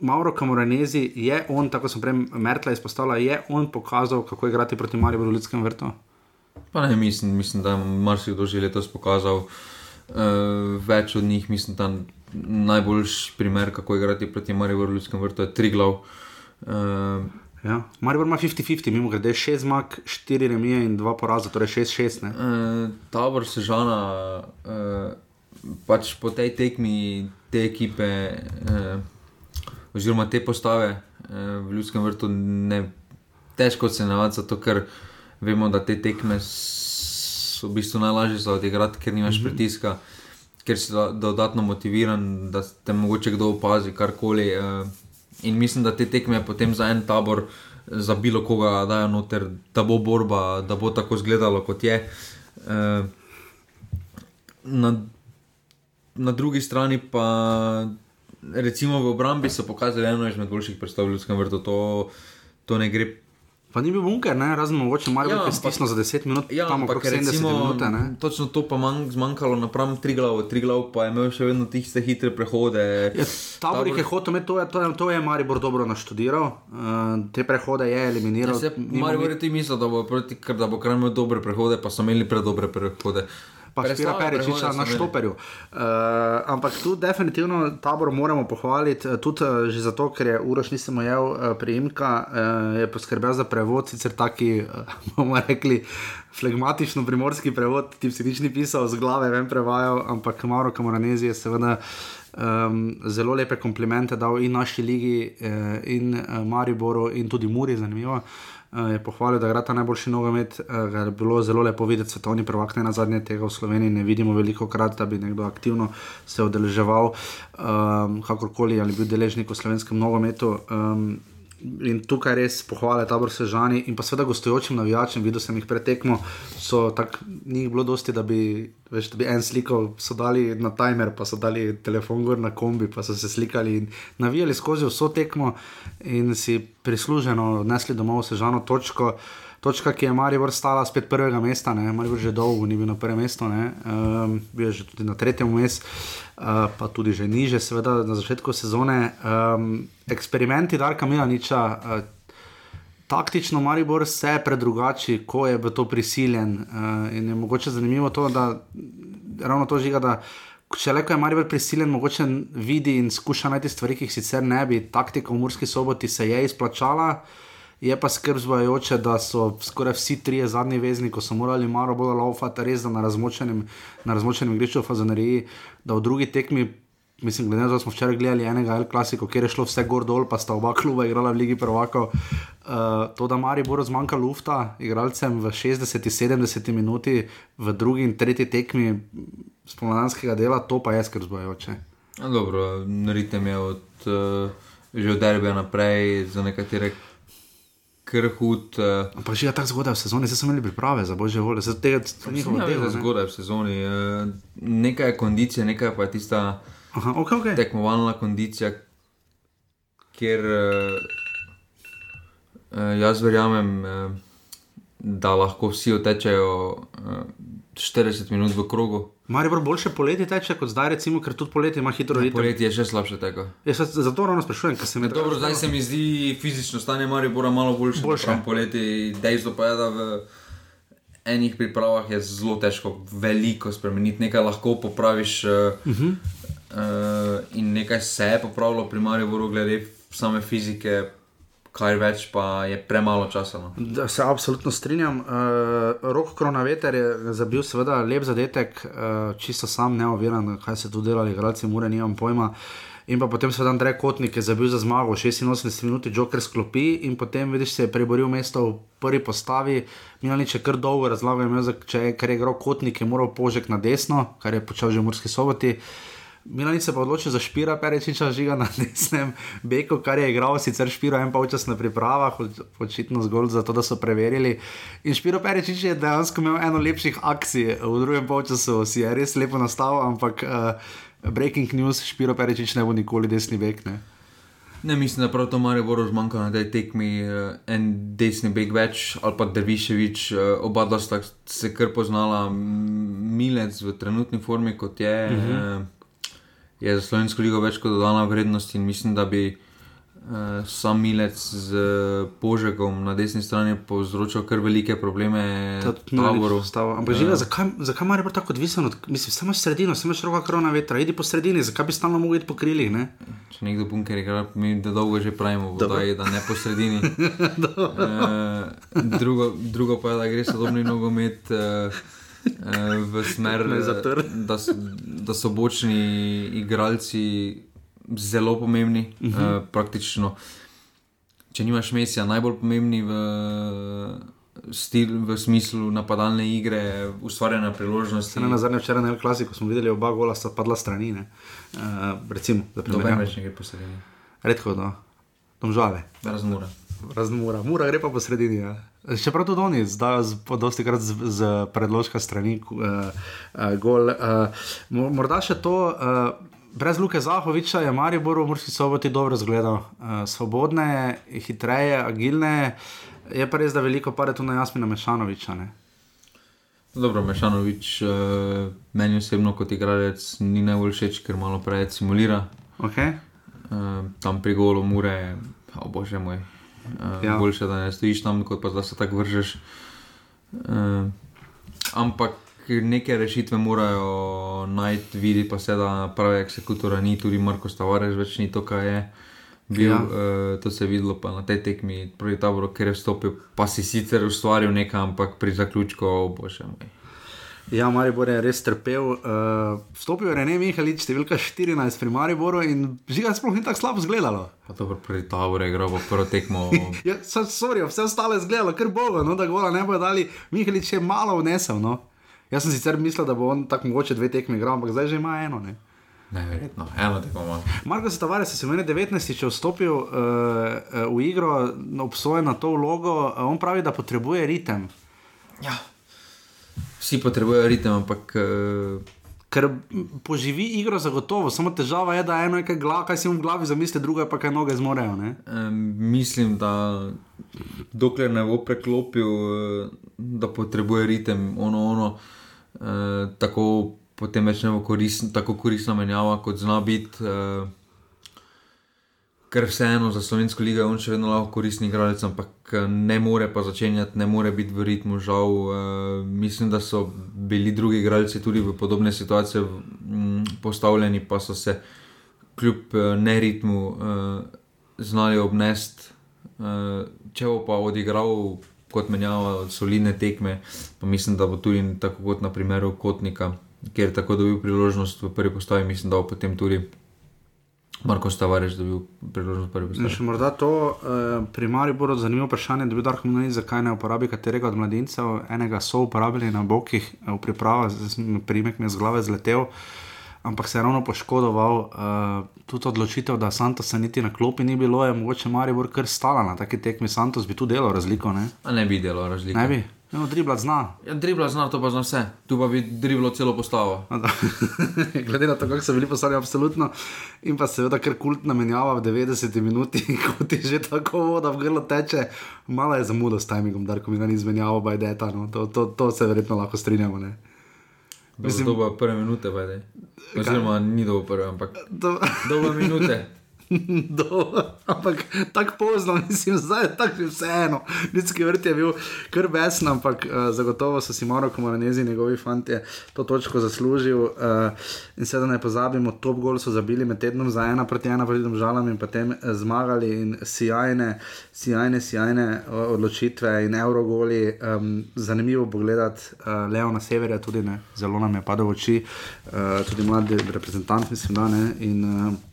Mauro Camoranezi je on, tako sem prej Mertla izpostavila, je on pokazal, kako igrati proti Mariboru v ljudskem vrtu. Pa ne, mislim, mislim da je marsikdo že letos pokazal. Uh, več od njih, mislim, da najboljši primer, kako igrati proti Mariboru v Ljudskem vrtu, je Triglav. Uh, Ja. Maribor ima 50-50, mimo grede 6 zmag, 4 remije in 2 poraza, torej 6-6. ne. uh, tabor Sežana, uh, pač po tej tekmi te ekipe, uh, oziroma te postave uh, v Ljudskem vrtu, ne, težko ocenjevati, zato ker vemo, da te tekme so v bistvu najlažje za odigrati, ker nimaš mm -hmm. pritiska, ker si do, dodatno motiviran, da te mogoče kdo opazi, karkoli. Uh, in mislim, da te tekme potem za en tabor. Za bilo koga dajo noter, da bo borba, da bo tako izgledalo, kot je. Uh, na, na drugi strani pa, recimo v obrambi, so pokazali eno izmed boljših predstav v Ljudskem vrtu. To, to ne gre. Pa ni bil bunker, ne? razen mogoče Maribor, Ja, je stisnil za 10 minut, Ja, tam okrog ampak 70 recimo, minut. ne. točno to pa manj zmanjkalo napram Triglavu. Triglav pa je imel še vedno tiste hitre prehode. Ja, Tabor jih je hotel to je, to, je, to je Maribor dobro naštudiral, uh, te prehode je eliminiral. Ja, se, Marijo, mi- ti misliš, da bo proti, ker da bo kar imel dobre prehode, pa so imeli predobre prehode. Pa Špira Peričiča prehode so na štoperju. Uh, ampak tu definitivno tabor moramo pohvaliti, eh, tudi uh, že zato, ker je Uroš nisem ojel uh, prijemka, uh, je poskrbel za prevod, sicer taki, uh, bomo rekli, flegmatično primorski prevod, ti si nič ni pisal, z glave vem prevajal, ampak Mauro Kamoranezi je seveda. Um, zelo lepe komplimente dal in naši ligi, eh, in uh, Mariboru, in tudi Muri, zanimivo. Uh, je pohvalil, da igra ta najboljši nogomet. Uh, je bilo zelo lepo videti, svetovni prvak ne na zadnje tega v Sloveniji. Ne vidimo veliko krat, da bi nekdo aktivno se udeleževal, um, kakorkoli ali bil deležnik v slovenskem nogometu. Um, In tukaj res pohvale tabor Sežani in pa seveda gostujočim navijačem, videl sem jih pretekmo, so tako, ni jih bilo dosti, da bi, veš, da bi en slikal, so dali na timer, pa so dali telefon gor na kombi, pa so se slikali in navijali skozi vso tekmo in si prisluženo odnesli domov Sežano točko. Točka, ki je Maribor stala spet prvega mesta, ne? Maribor že dolgo ni bil na prvem mestu, um, bil je že tudi na tretjem mestu, uh, pa tudi že niže, seveda na začetku sezone. Um, eksperimenti Darka Milaniča, uh, taktično Maribor se predrugači, ko je v to prisiljen. Uh, in je mogoče zanimivo to, da ravno to žiga, da če le ko je Maribor prisiljen, mogoče vidi in skuša najti stvari, ki jih sicer ne bi. Taktika v Murski soboti se je izplačala. Je pa skrb zvajajoče, da so skoraj vsi trije zadnji vezni, ko so morali malo bolj laufati, res da na razmočenem, na razmočenem igrišču v Fazaneriji, da v drugi tekmi. Mislim, glede na to, da smo včeraj gledali enega L klasiko, kjer je šlo vse gor dol, pa sta oba kluba igrala v Ligi Prvako. Uh, to, da Mari bo zmanjka lufta igralcem v 60-70 minuti, v drugi in tretji tekmi spomladanskega dela, to pa je skrb zbojoče. Dobro, ritem je od, uh, že od derbe naprej, za nekatere krhut. Uh, Pa že je tako zgodaj v sezoni, zdaj smo imeli priprave za božje volje, zdaj tega ni Njihovo delo je zgodaj v sezoni. Uh, nekaj je kondicija, nekaj pa je tista Aha, okay, okay. tekmovalna kondicija, kjer uh, uh, jaz verjamem, uh, da lahko vsi otečejo uh, 40 minut v krogu. Mari bo boljše poletje teče kot zdaj, recimo, ker tudi poletje ima hitro ritem. Poletje je še slabše tega. Ja, sad, zato ravno sprašujem, ker se mi Dobro, zdaj se mi zdi fizično stanje Maribora malo boljše. Boljše. Poleti, dejstvo pa je, da v enih pripravah je zelo težko veliko spremeniti, nekaj lahko popraviš. Uh, uh -huh. uh, in nekaj se je popravilo pri Mariboru, glede same fizike, kaj več pa je premalo časa. No. Da se absolutno strinjam. Uh, Rok Kronaveter je zabil, seveda, lep zadetek, uh, čisto sam, neoviran, kaj se tu delali, igralci mure, nimam pojma. In pa potem seveda Andrej Kotnik je zabil za zmago, 86 minut, Joker sklopi in potem vidiš, se je preboril mesto v prvi postavi. Milanič je kar dolgo razlagal, če je, ker je igral Kotnik, je moral požek na desno, kar je počel že v Murski soboti. Milanič se pa odločil za Špira Perečiča žiga na desnem beku, kar je igral sicer Špiro en polčas na pripravah, oč- očitno zgolj zato, da so preverili. In Špiro Perečič je dejansko imel eno lepših akcij v drugem polčasu, si je res lepo nastavil, ampak uh, breaking news, Špiro Perečič ne bo nikoli desni bek. Ne? Ne mislim, da prav to Mariboru zmanjka na tej tekmi uh, en desni bek več ali pa Derviševič, uh, oba dva sta se kar poznala, Milec v trenutni formi kot je. Uh -huh. uh, je za Slovensko ligo več kot dodana vrednost in mislim, da bi uh, sam Milec z Požegom na desni strani povzročal kar velike probleme taboru. Ampak žiga, zakaj, zakaj mar je bilo tako odvisno? Od, mislim, samo sredino, samo široka korona vetra, idi po sredini, zakaj bi stalno mogli iti po krilih? Ne? Če nekdo bunker igra, mi da dolgo že pravimo, vodaj, da ne po sredini. e, drugo, drugo pa je, da gre sodobni nogomet e, v smer, da, so- da so bočni igralci zelo pomembni. Uh -huh. e, praktično, če nimaš mesija, najbolj pomembni v, stil, v smislu napadalne igre, ustvarjanja priložnosti. Ne na zadnje včeraj na El Klasiku smo videli, oba gola sta padla strani. Uh, recimo, za Doben primer. več ne gre po sredini, Redko, da. Domžale. razmura. Razmura, mura gre pa po sredini. Ja. Čeprav tudi oni zdaj dosti krat z, z predložka strani uh, uh, gol. Uh, mo- morda še to, uh, brez Luke Zahoviča je Maribor v Murski soboti dobro zgledal. Uh, svobodne, hitreje, agilne. Je pa res, da veliko pade tu na Jasmina Mešanoviča. Ne? Dobro, Mešanovič, uh, meni osebno kot igralec ni najbolj všeč, ker malo preveč simulira. Okay? Uh, tam pri golu mure, o bože moj. Uh, Ja. Boljše, da ne stojiš tam, kot pa da se tako vržeš. Uh, ampak neke rešitve morajo najti, vidi pa se, da pravi eksekutora ni, tudi Marko Stavares več ni to, kar je. Bil, Ja. uh, to se je videlo pa na tej tekmi proti taboru, ker je vstopil, pa si sicer ustvaril nekaj, ampak pri zaključku, o bože moj. Ja, Maribor je res trpel. Uh, vstopil je Rene Mihalič, številka 14 pri Mariboru in žiga sploh ni tako slabo izgledalo. Pa dobro, proti taboru je igral pa prvo tekmo. Ja, so- sorry, vse ostalo je izgledalo, ker bo, no, da gola ne bojo dali. Mihalič je malo vnesel. No. Jaz sem sicer mislil, da bo on tako mogoče dve tekmi igral, ampak zdaj že ima eno. Ne. Neverjetno, eno tekmo ima. Marko Stavares se meni 19, če je vstopil uh, uh, v igro, obsojen na to vlogo, uh, on pravi, da potrebuje ritem. Ja. Vsi potrebujejo ritem, ampak uh, Ker poživi igro zagotovo, samo težava je, da eno je kaj, glav, kaj si v glavi zamisli, drugo pa kaj noge zmorejo. Ne? um, mislim, da dokler ne bo preklopil, eh, da potrebuje ritem, ono, ono, uh, tako potem več ne bo koristna, tako koristna menjava, kot zna biti. Uh, Ker vseeno za slovensko ligo je on še vedno lahko koristni igralec, ampak eh, ne more pa začenjati, ne more biti v ritmu, žal. Uh, mislim, da so bili drugi igralci tudi v podobne situacije mm, postavljeni, pa so se kljub uh, neritmu uh, znali obnesti Uh, če bo pa odigral kot menjava solidne tekme, pa mislim, da bo tudi tako kot na primeru Kotnika, kjer je tako dobil priložnost v prvi postavi, mislim, da bo potem tudi. Marko Stavareš, da bi bil priložnost prvi postavi. Še morda to uh, pri Mariboru zanimivo vprašanje, da bi Darko Mlinarič, zakaj ne uporabi katerega od mladincev, enega so uporabili na bokih v pripravah, primek mi je z glave zletel. Ampak se je ravno poškodoval, uh, tudi odločitev, da Santos niti na klopi ni bilo, je mogoče Maribor kar stala na taki tekmi. Santos bi tu delal razliko. Ne, ne bi delal razliko. Ne bi. No, dribla zna. Ja, dribla zna, to pa zna vse. Tu pa bi driblo celo postavo. Glede na to, kako so bili postavljeni, absolutno. In pa seveda, ker kult namenjava v 90 minutah, ko ti že tako voda v grlo teče, malo je zamudo s timingom, da ko mi ga ni izmenjavo, bajdeta. No. To, to, to se verjetno lahko strinjamo. Ne. Mislim, da bo prve minute, bajde. Oziroma, ni dobro prve, ampak do... dobro minute. Do, ampak tako pozno, mislim, zdaj je tako vseeno. Ljudski vrt je bil kar besen, ampak uh, zagotovo so si morali, ko moranezi njegovi fanti to točko zaslužil. Uh, in sedaj ne pozabimo, top gol so zabili med tednom za ena proti ena proti državam in potem uh, zmagali in sjajne, sjajne, sjajne odločitve in eurogoli. Um, zanimivo bo gledati uh, Leo na severju, tudi ne, zelo nam je padlo v oči, uh, tudi mladi reprezentant, mislim, da ne. In, uh,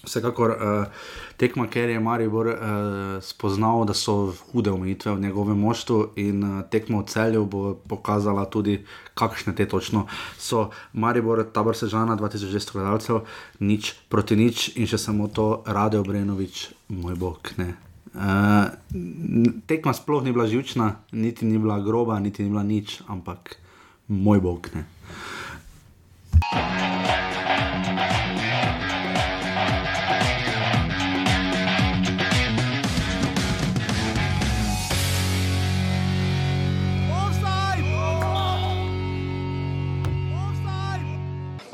Vsekakor uh, tekma, ker je Maribor uh, spoznal, da so hude omejitve v njegovem moštvu, in uh, tekma v celju bo pokazala tudi, kakšne te točno so. Maribor, tabor sežana, 2600 gledalcev, nič proti nič in še samo to, Rade Obrenovič, moj bog. Ne. Uh, tekma sploh ni bila živčna, niti ni bila groba, niti ni bila nič, ampak moj bog. Ne.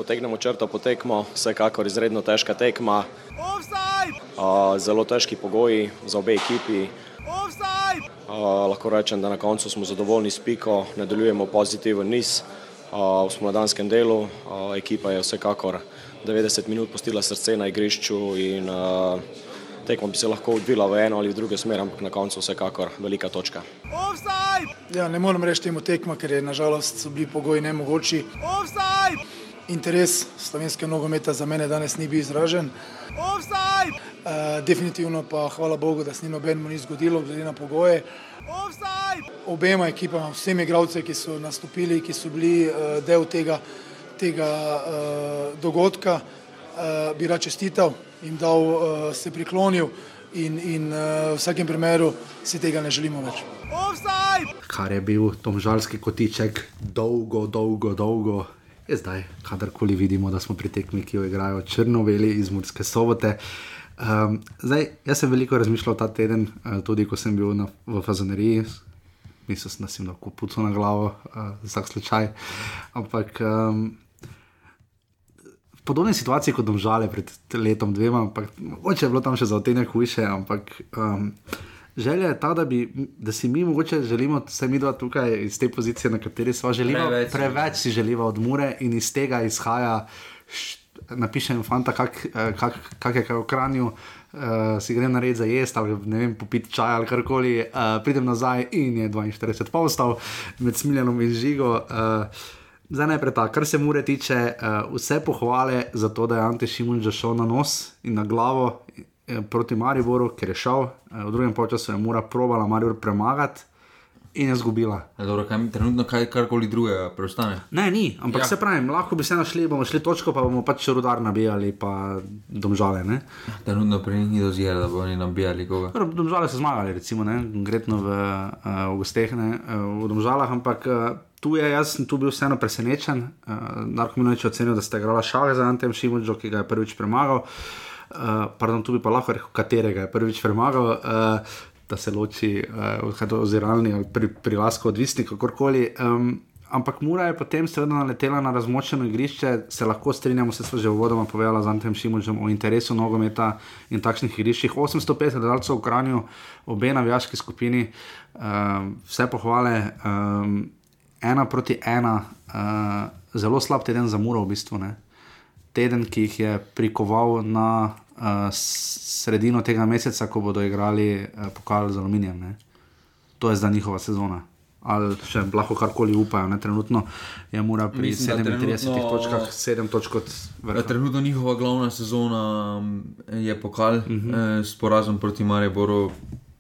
Potegnemo črto po tekmo, vsekakor izredno težka tekma. Uh, zelo težki pogoji za obe ekipi. Uh, lahko rečem, da na koncu smo zadovoljni s piko, nadaljujemo pozitiven niz uh, v spomladanskem delu. Uh, ekipa je vsekakor 90 minut postila srce na igrišču in uh, tekmo bi se lahko odvila v eno ali v drugo smer, ampak na koncu vsekakor velika točka. Ja, ne morem reči temu tekma, ker je nažalost so bili pogoji nemogoči. Offside! Interes slovenskega nogometa za mene danes ni bil izražen. Uh, definitivno pa hvala Bogu, da se ni nobenemu ni zgodilo, glede na pogoje. Offside! Obema ekipama, vsem igravcem, ki so nastopili, ki so bili uh, del tega, tega uh, dogodka, uh, bi rad čestital in dal uh, se priklonil. In, in uh, v vsakem primeru si tega ne želimo več. Offside! Kar je bil Tomžalski kotiček, dolgo, dolgo, dolgo je zdaj, kadarkoli vidimo, da smo pri tekmi, ki jo igrajo črnoveli iz Murske sobote. Um, zdaj, jaz sem veliko razmišljal ta teden, uh, tudi ko sem bil na, v Fazaneriji, mislim, da sem lahko pucal na glavo, uh, vsak slučaj. Ampak um, v podobni situaciji kot domžale pred letom, dvema, ampak oče je bilo tam še za otene hujše, ampak. Um, želja je ta, da, bi, da si mi mogoče želimo, vse mi dva tukaj iz te pozicije, na kateri smo želeli, preveč, preveč si želimo od Mure in iz tega izhaja. Napišem, fanta, kak, eh, kak, kak je kaj v kranju, uh, si grem na red za jesti ali ne vem, popiti čaj ali karkoli, uh, pridem nazaj in je 42 povstal med smiljenom in žigo. Uh, zdaj najprej ta, kar se mure tiče, uh, vse pohvale za to, da je Ante Šimun že šel na nos in na glavo proti Mariboru, ker je šel, eh, v drugem času je mora probala Maribor premagati. In je zgubila. Ja, dobro, kaj, trenutno kaj, karkoli drugega preostane. Ne, ni, ampak ja. se pravi, lahko bi se našli, bomo šli točko, pa bomo pač rudar nabijali, pa domžale. Ne? Trenutno pri njih ni doziralo, da bomo nabijali koga. Domžale so zmagali, recimo, konkretno v, uh, v gosteh, ne, v domžalah, ampak tu je jaz tu bil vseeno presenečen. Narko Minovič je ocenil, da ste igrali šale za Antem Šimunčo, ki ga je prvič premagal. Uh, uh, pardon, tu bi pa lahko rekel, katerega je prvič premagal, uh, da se loči uh, oziralni ali pri, prilasko odvisnik, kakorkoli. Um, ampak Mura je potem seveda naletela na razmočeno igrišče, se lahko strinjamo, se smo že uvodoma povedali z Antem Šimunčem o interesu nogometa in takšnih igriščih. 850 gledalcev v Kranju, obe navijaški skupini, um, vse pohvale, um, ena proti ena, uh, zelo slab teden za Muro v bistvu. Ne? teden, ki jih je prikoval na sredino tega meseca, ko bodo igrali uh, pokal z aluminijem. Ne? To je zdaj njihova sezona. Ali še lahko karkoli upajo, ne? trenutno je mora pri Mislim, da 37 trenutno- točkah 7 točk Ja, vrha. trenutno njihova glavna sezona je pokal, uh Mhm. -huh. eh, s porazom proti Mariboru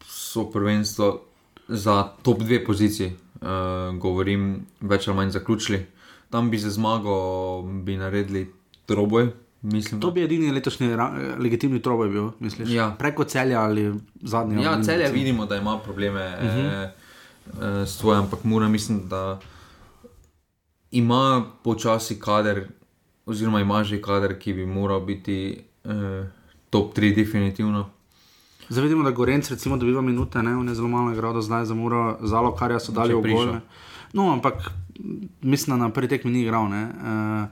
so prvenstvo za top dve poziciji, eh, govorim, več ali manj zaključili. Tam bi za zmago bi naredili troboj, mislim. To bi edini letošnji legitimni troboj bil, misliš? Ja. Preko celja ali zadnji. Ja, celje vidimo, da ima probleme uh Mhm. -huh. eh, eh, s tvojim, ampak mora mislim, da ima počasi kader, oziroma ima že kader, ki bi moral biti eh, top 3, definitivno. Zdaj vidimo, da Gorenc recimo dobiva minute, ne? on je zelo malo igral do zdaj za Muro, zalo, kar so dali v ne. No, ampak mislim, da na prvi tekmi ni igral. Ne? Uh,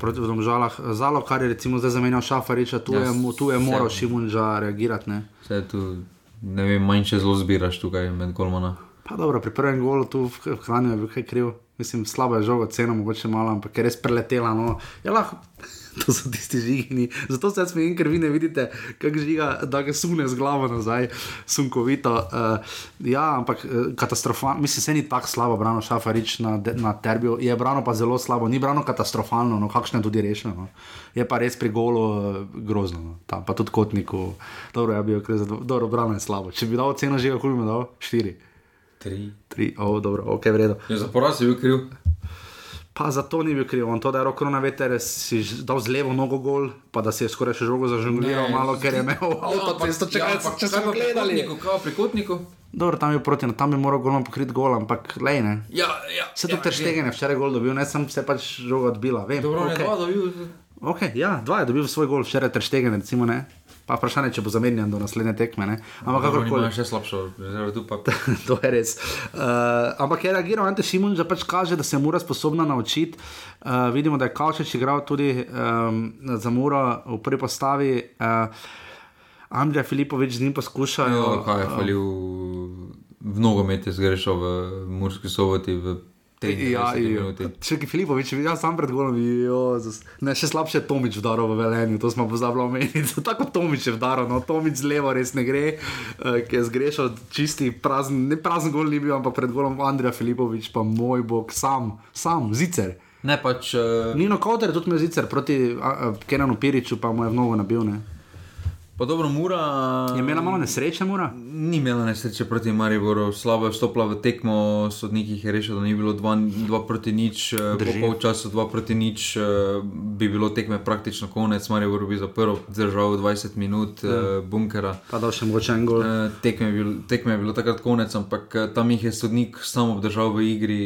proti domžalah, zalo, kar je recimo zdaj zamenjal Šafariča, tu, Ja, je, tu je moral Šimunža reagirati. Ne? Vse tu, ne vem, manjše zelo zbiraš tukaj med golmana. Pa dobro, pri prvem golu tu v Kranju je bil kaj kriv. Mislim, slabo je žogo, ceno mogoče malo, ampak je res preletela. No. Ja, lahko. To so tisti žigini. Zato se smejim, ker vi ne vidite, kako žiga, da ga sune z glavo nazaj, sunkovito. Uh, ja, ampak uh, katastrofalno, mislim, se ni tako slabo brano Šafarič na, na Terbiju, je brano pa zelo slabo, ni brano katastrofalno, no, kakšno je tudi rešeno. No. Je pa res pri golu uh, grozno, no. tam pa tudi kotniku. Dobro, ja bi kar zadovoljen, dobro, brano je slabo. Če bi dal ceno žiga, mu dal? Štiri. Tri. Tri, oh, dobro, ok, vredno. Ja, za poraz je bil kriv. Pa zato ni bil kriv, on to, da je roko na veter, si dal z levo nogo gol, pa da si je skoraj še žogo zažongliral, Ne, malo, ker je imel avtocesto, če kaj če smo gledali. Kaj pri kotniku? Dobro, tam je proti, no, tam bi moral golom pokriti gol, ampak lej ne. Ja, ja. Se tudi teštegen je včeraj gol dobil, ne sem se pač žoga odbila. Vem, Dobro, okay. ne, dva dobil. Okay, ja, dva je dobil svoj gol, včeraj teštegen, recimo ne. Pa vprašanje, če bo zamenjan do naslednje tekme, ne. Ampak kakorkoli. Imajo še slabšo, rezervo tu pa. to je res. Uh, ampak je reagiral Ante Šimun, da pač kaže, da se mora sposobna naučiti. Uh, vidimo, da je Kavčič igral tudi um, za Muro v prvi postavi. Uh, Andrej Filipovič z njim poskušajo. Ja, kaj je falil v nogomet, je zgrešil v Murski soboti v 93 Ja, če ki Filipovič, ja sam pred golom, jo, zas- ne, še slabše je Tomič vdaral v Velenju, to smo pozabili omeniti. Tako Tomič je vdaral, no Tomič z levo res ne gre, uh, ki je zgrešil čisti prazen, ne prazen gol ni bil, ampak pred golom Andrej Filipovič, pa moj bog, sam, sam, zicer. Ne pač. Uh, Nino Kauter je tudi imel zicer proti uh, Kenanu Piriču, pa mu je v nogo nabil. Ne. Pa dobro, Mura. Je imela malo nesreče, Mura? Ni imela nesreče proti Mariboru, slabo je vstopila v tekmo, sodnik jih je rešil, da ni bilo 2 proti nič, eh, po Drži. polčasu 2 proti nič, eh, bi bilo tekme praktično konec, Maribor bi zaprl, držal 20 minut ja. bunkera. Pa dal še mogoče en gol. Eh, Tekme je, bil, tekme je bilo takrat konec, ampak eh, tam jih je sodnik sam obdržal v igri.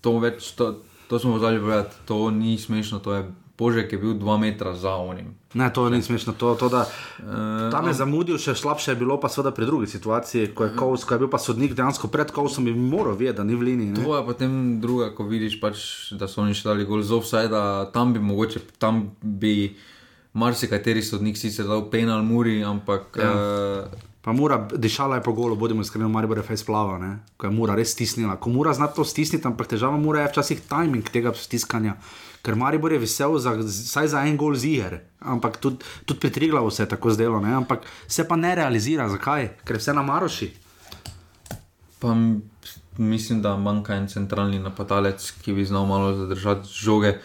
To, več, to, to smo pozvali povedati, to ni smešno, to je Božek je bil 2 metra za onim. Ne, to ni smešno. To, to, da, Eh, tam je zamudil, še slabše je bilo pa seveda pri drugi situaciji, ko je, Kovs, ko je bil pa sodnik dejansko pred Kovsom in moral vedeti, da ni v liniji. ne. To je potem druga, ko vidiš, pač, da so oni še dali gol z offside, tam bi mogoče, tam bi marsikateri sodnik sicer dal penal Muri, ampak Ja. ja. Pa mora, dišala je po golu, bodimo iskreni, Maribor je fejs plava, ne? ko je mura res stisnila. Ko mura zna to stisniti, ampak težava mura je včasih timing tega stiskanja. Ker Maribor je vesel za, vsaj za en gol ziger, ampak tudi, tudi pri Triglavu se je tako zdelo, ne? ampak se pa ne realizira. Zakaj? Ker vse na Maroši. Pa mislim, da manjka en centralni napadalec, ki bi znal malo zadržati žoge.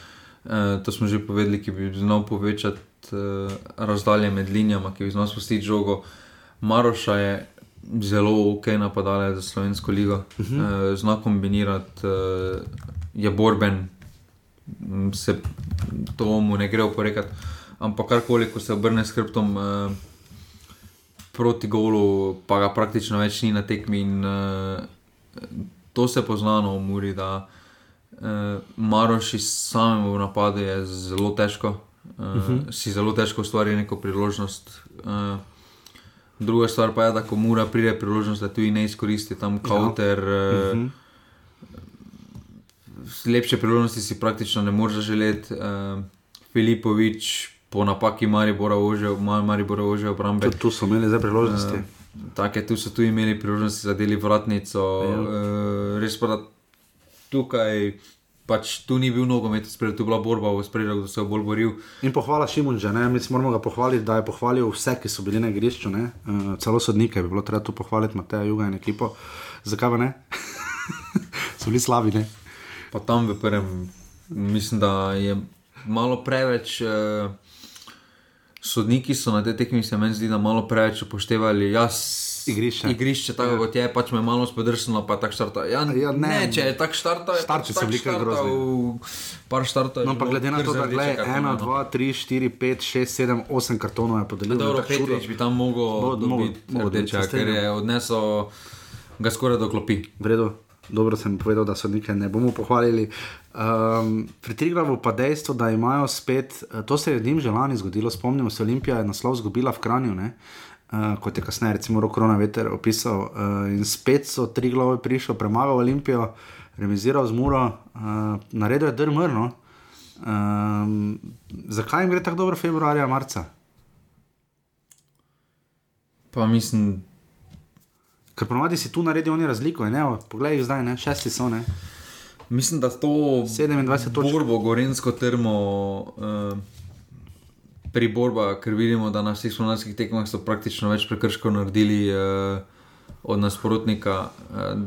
E, to smo že povedali, ki bi znal povečati e, razdalje med linijama, ki bi znal spustiti žogo. Maroša je zelo ok napadalec za slovensko ligo, uh -huh. e, zna kombinirati, e, je borben, se to mu ne gre oporekati. Ampak karkoli, ko se obrne s hrbtom. E, proti golu, pa ga praktično več ni na tekmi. In, uh, to se pozna no, v Muri, da uh, Maroši samemu v napadu je zelo težko, uh, uh -huh. si zelo težko ustvari neko priložnost. Uh, druga stvar pa je, da ko Mura pride priložnost, da tudi ne izkoristi tam kauter. Ja. Uh, uh -huh. Lepše priložnosti si praktično ne moreš želeti. Uh, Filipovič po napaki Maribora ožil, Maribora ožil obrambe. Tudi tu so imeli zdaj priložnosti. Uh, Take, tu so tu imeli priložnosti za deli vratnico. Ja. Uh, res pa tukaj pač tu ni bil nogomet, spredaj, tu je bila borba v spredju, kdo se je bolj boril. In pohvala Šimunča, ne, mi moramo ga pohvaliti, da je pohvalil vse, ki so bili na igrišču, ne, uh, celo sodnike bi bilo treba tu pohvaliti, Mateja Juga in ekipo. Zakaj pa ne? so bili slabi, ne? Pa tam v prvem, mislim, da je malo preveč. Uh, Sodniki so na te tekmi, se meni zdi, da malo preveč upoštevali. Jaz, igrišče. Igrišče, tako ja. kot je, pač me malo spodrsnilo, pa tako štarta. Ja, Ja, ne. ne, če je tako štarta, je Starci pač so tak bili kar štartal, grozni. Par štarta. je No, pa glede na to, da je kartone, 1, no. 2, 3, 4, 5, 6, 7, 8 kartonov je podelil. Dobro, tako. Petrič bi tam mogel dobiti rdeča, ker je odnesel ga skoraj do klopi. V redu, dobro sem povedal, da so nekaj ne bomo pohvalili. Um, pri Triglavu pa dejstvo, da imajo spet, eh, to se je njim že lani zgodilo, spomnimo se, Olimpija je naslov izgubila v Kranju, ne? Uh, kot je kasneje, recimo, Rokorona Veter opisal. Uh, in spet so Triglav prišel, premagal Olimpijo, remiziral z Muro, uh, naredil je drmrno. Um, zakaj jim gre tako dobro februarja, marca? Pa mislim, Ker ponovadi si tu naredijo oni razliko, in evo, poglej jih zdaj, ne? šesti so, ne? mislim, da to 27 točk. borbo, gorensko termo. Uh, Pri borba, ker vidimo, da na vseh slovenskih tekmah so praktično več prekrškov naredili uh, od nasprotnika. Uh,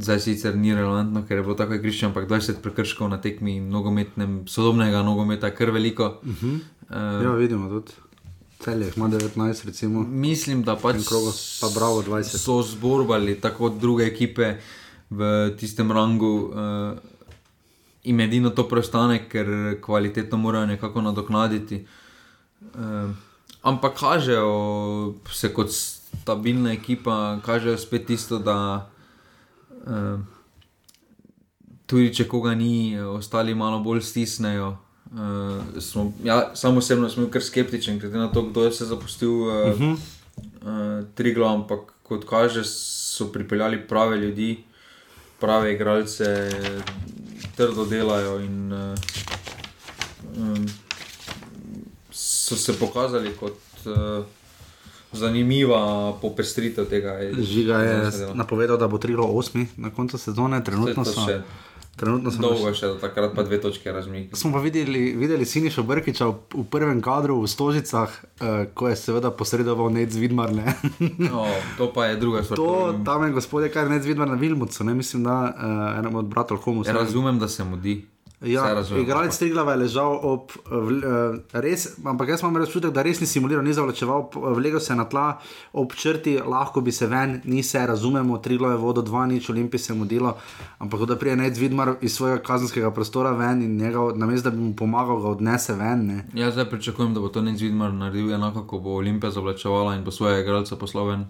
zdaj sicer ni relevantno, ker je bilo tako igrišče, ampak 20 prekrškov na tekmi nogometnem, sodobnega nogometa, kar veliko. Uh -huh. uh, Ja, vidimo tudi. Celje jih ima 19, recimo. Mislim, da pač krogu, pa Bravo 20. so zborbali tako druge ekipe v tistem rangu. Uh, in edino to preostane, ker kvalitetno morajo nekako nadoknaditi. Uh, ampak kažejo se kot stabilna ekipa, kažejo spet tisto, da uh, tudi če koga ni, ostali malo bolj stisnejo. Uh, smo, ja, sam osebno sem bil kar skeptičen, glede na to, kdo je se zapustil uh, uh -huh. uh, Triglo, ampak kot kaže, so pripeljali prave ljudi, prave igralce, trdo delajo in uh, um, so se pokazali kot uh, zanimiva popestritev tega. Žiga je napovedal, da bo Triglo 8 na koncu sezone, trenutno so. še- Trenutno so Dolgo je še do takrat, pa dve točke razmik. Smo pa videli, videli Siniša Brkiča v, v prvem kadru v Stožicah, uh, ko je seveda posredoval Nec Vidmar. Ne? No, to pa je druga stvar. to tam je gospod, kar Nec Vidmar na Vilmucu, ne mislim, da uh, enemu od bratov Homus. Ja, razumem, da se mudi. Ja, razumem, igralec Triglava je ležal ob, v, eh, res, ampak jaz imam občutek, da res ni simuliral, ni zavlačeval, p- vlegel se na tla, ob črti, lahko bi se ven, ni se, razumemo, Triglav je vodo 2, nič, Olimpij se je mudilo, ampak da prije Nec Vidmar iz svojega kazenskega prostora ven in njega, namesto da bi mu pomagal, ga odnese ven. Ne. Jaz zdaj pričakujem, da bo to Nec Vidmar naredil enako, ko bo Olimpija zavlačevala in bo svoje igralce poslal ven.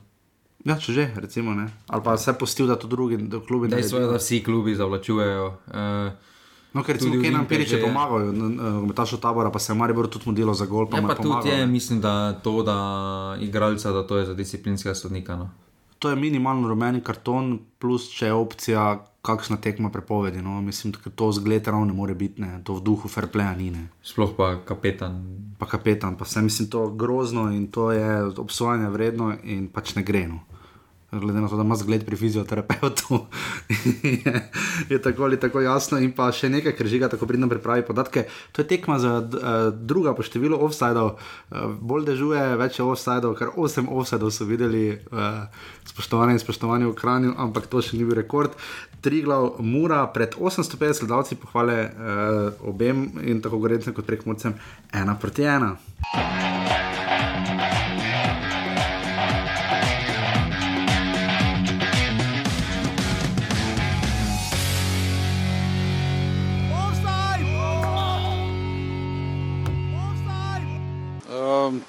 Ja, če že, recimo, ne. ali pa se pustil, da to drugi da klubi Dejstvo je, naredijo. da vsi klubi zavlačujejo. Uh, No, ker tudi Kenan Pirič je pomagal, metašo tabora, pa se je Maribor tudi mudilo za gol, pa Ja, pa je pomagal. tudi je, ne. mislim, da to, da igralca, da to je za disciplinskega sodnika. No. To je minimalno rumeni karton, plus če je opcija, kakšna tekma prepovedi. No? Mislim, da to zgled ravno ne more biti, ne? to v duhu fair playa ni. Ne? Sploh pa kapetan. Pa kapetan, pa vse mislim, to je grozno in to je obsojanje vredno in pač ne gre. No? Glede na to, da ima zgled pri fizioterapeutu, je, je tako ali tako jasno. In pa še nekaj, ker žiga tako pridno pripravi podatke. To je tekma za uh, druga po številu offsajdov, uh, bolj dežuje, več je offsajdov, kar 8 offsajdov so videli, uh, spoštovane in spoštovane v Kranju, ampak to še ni bil rekord. Triglav mura pred 850 gledalci pohvale uh, obem in tako gorecem kot prekmorcem ena proti ena. Um,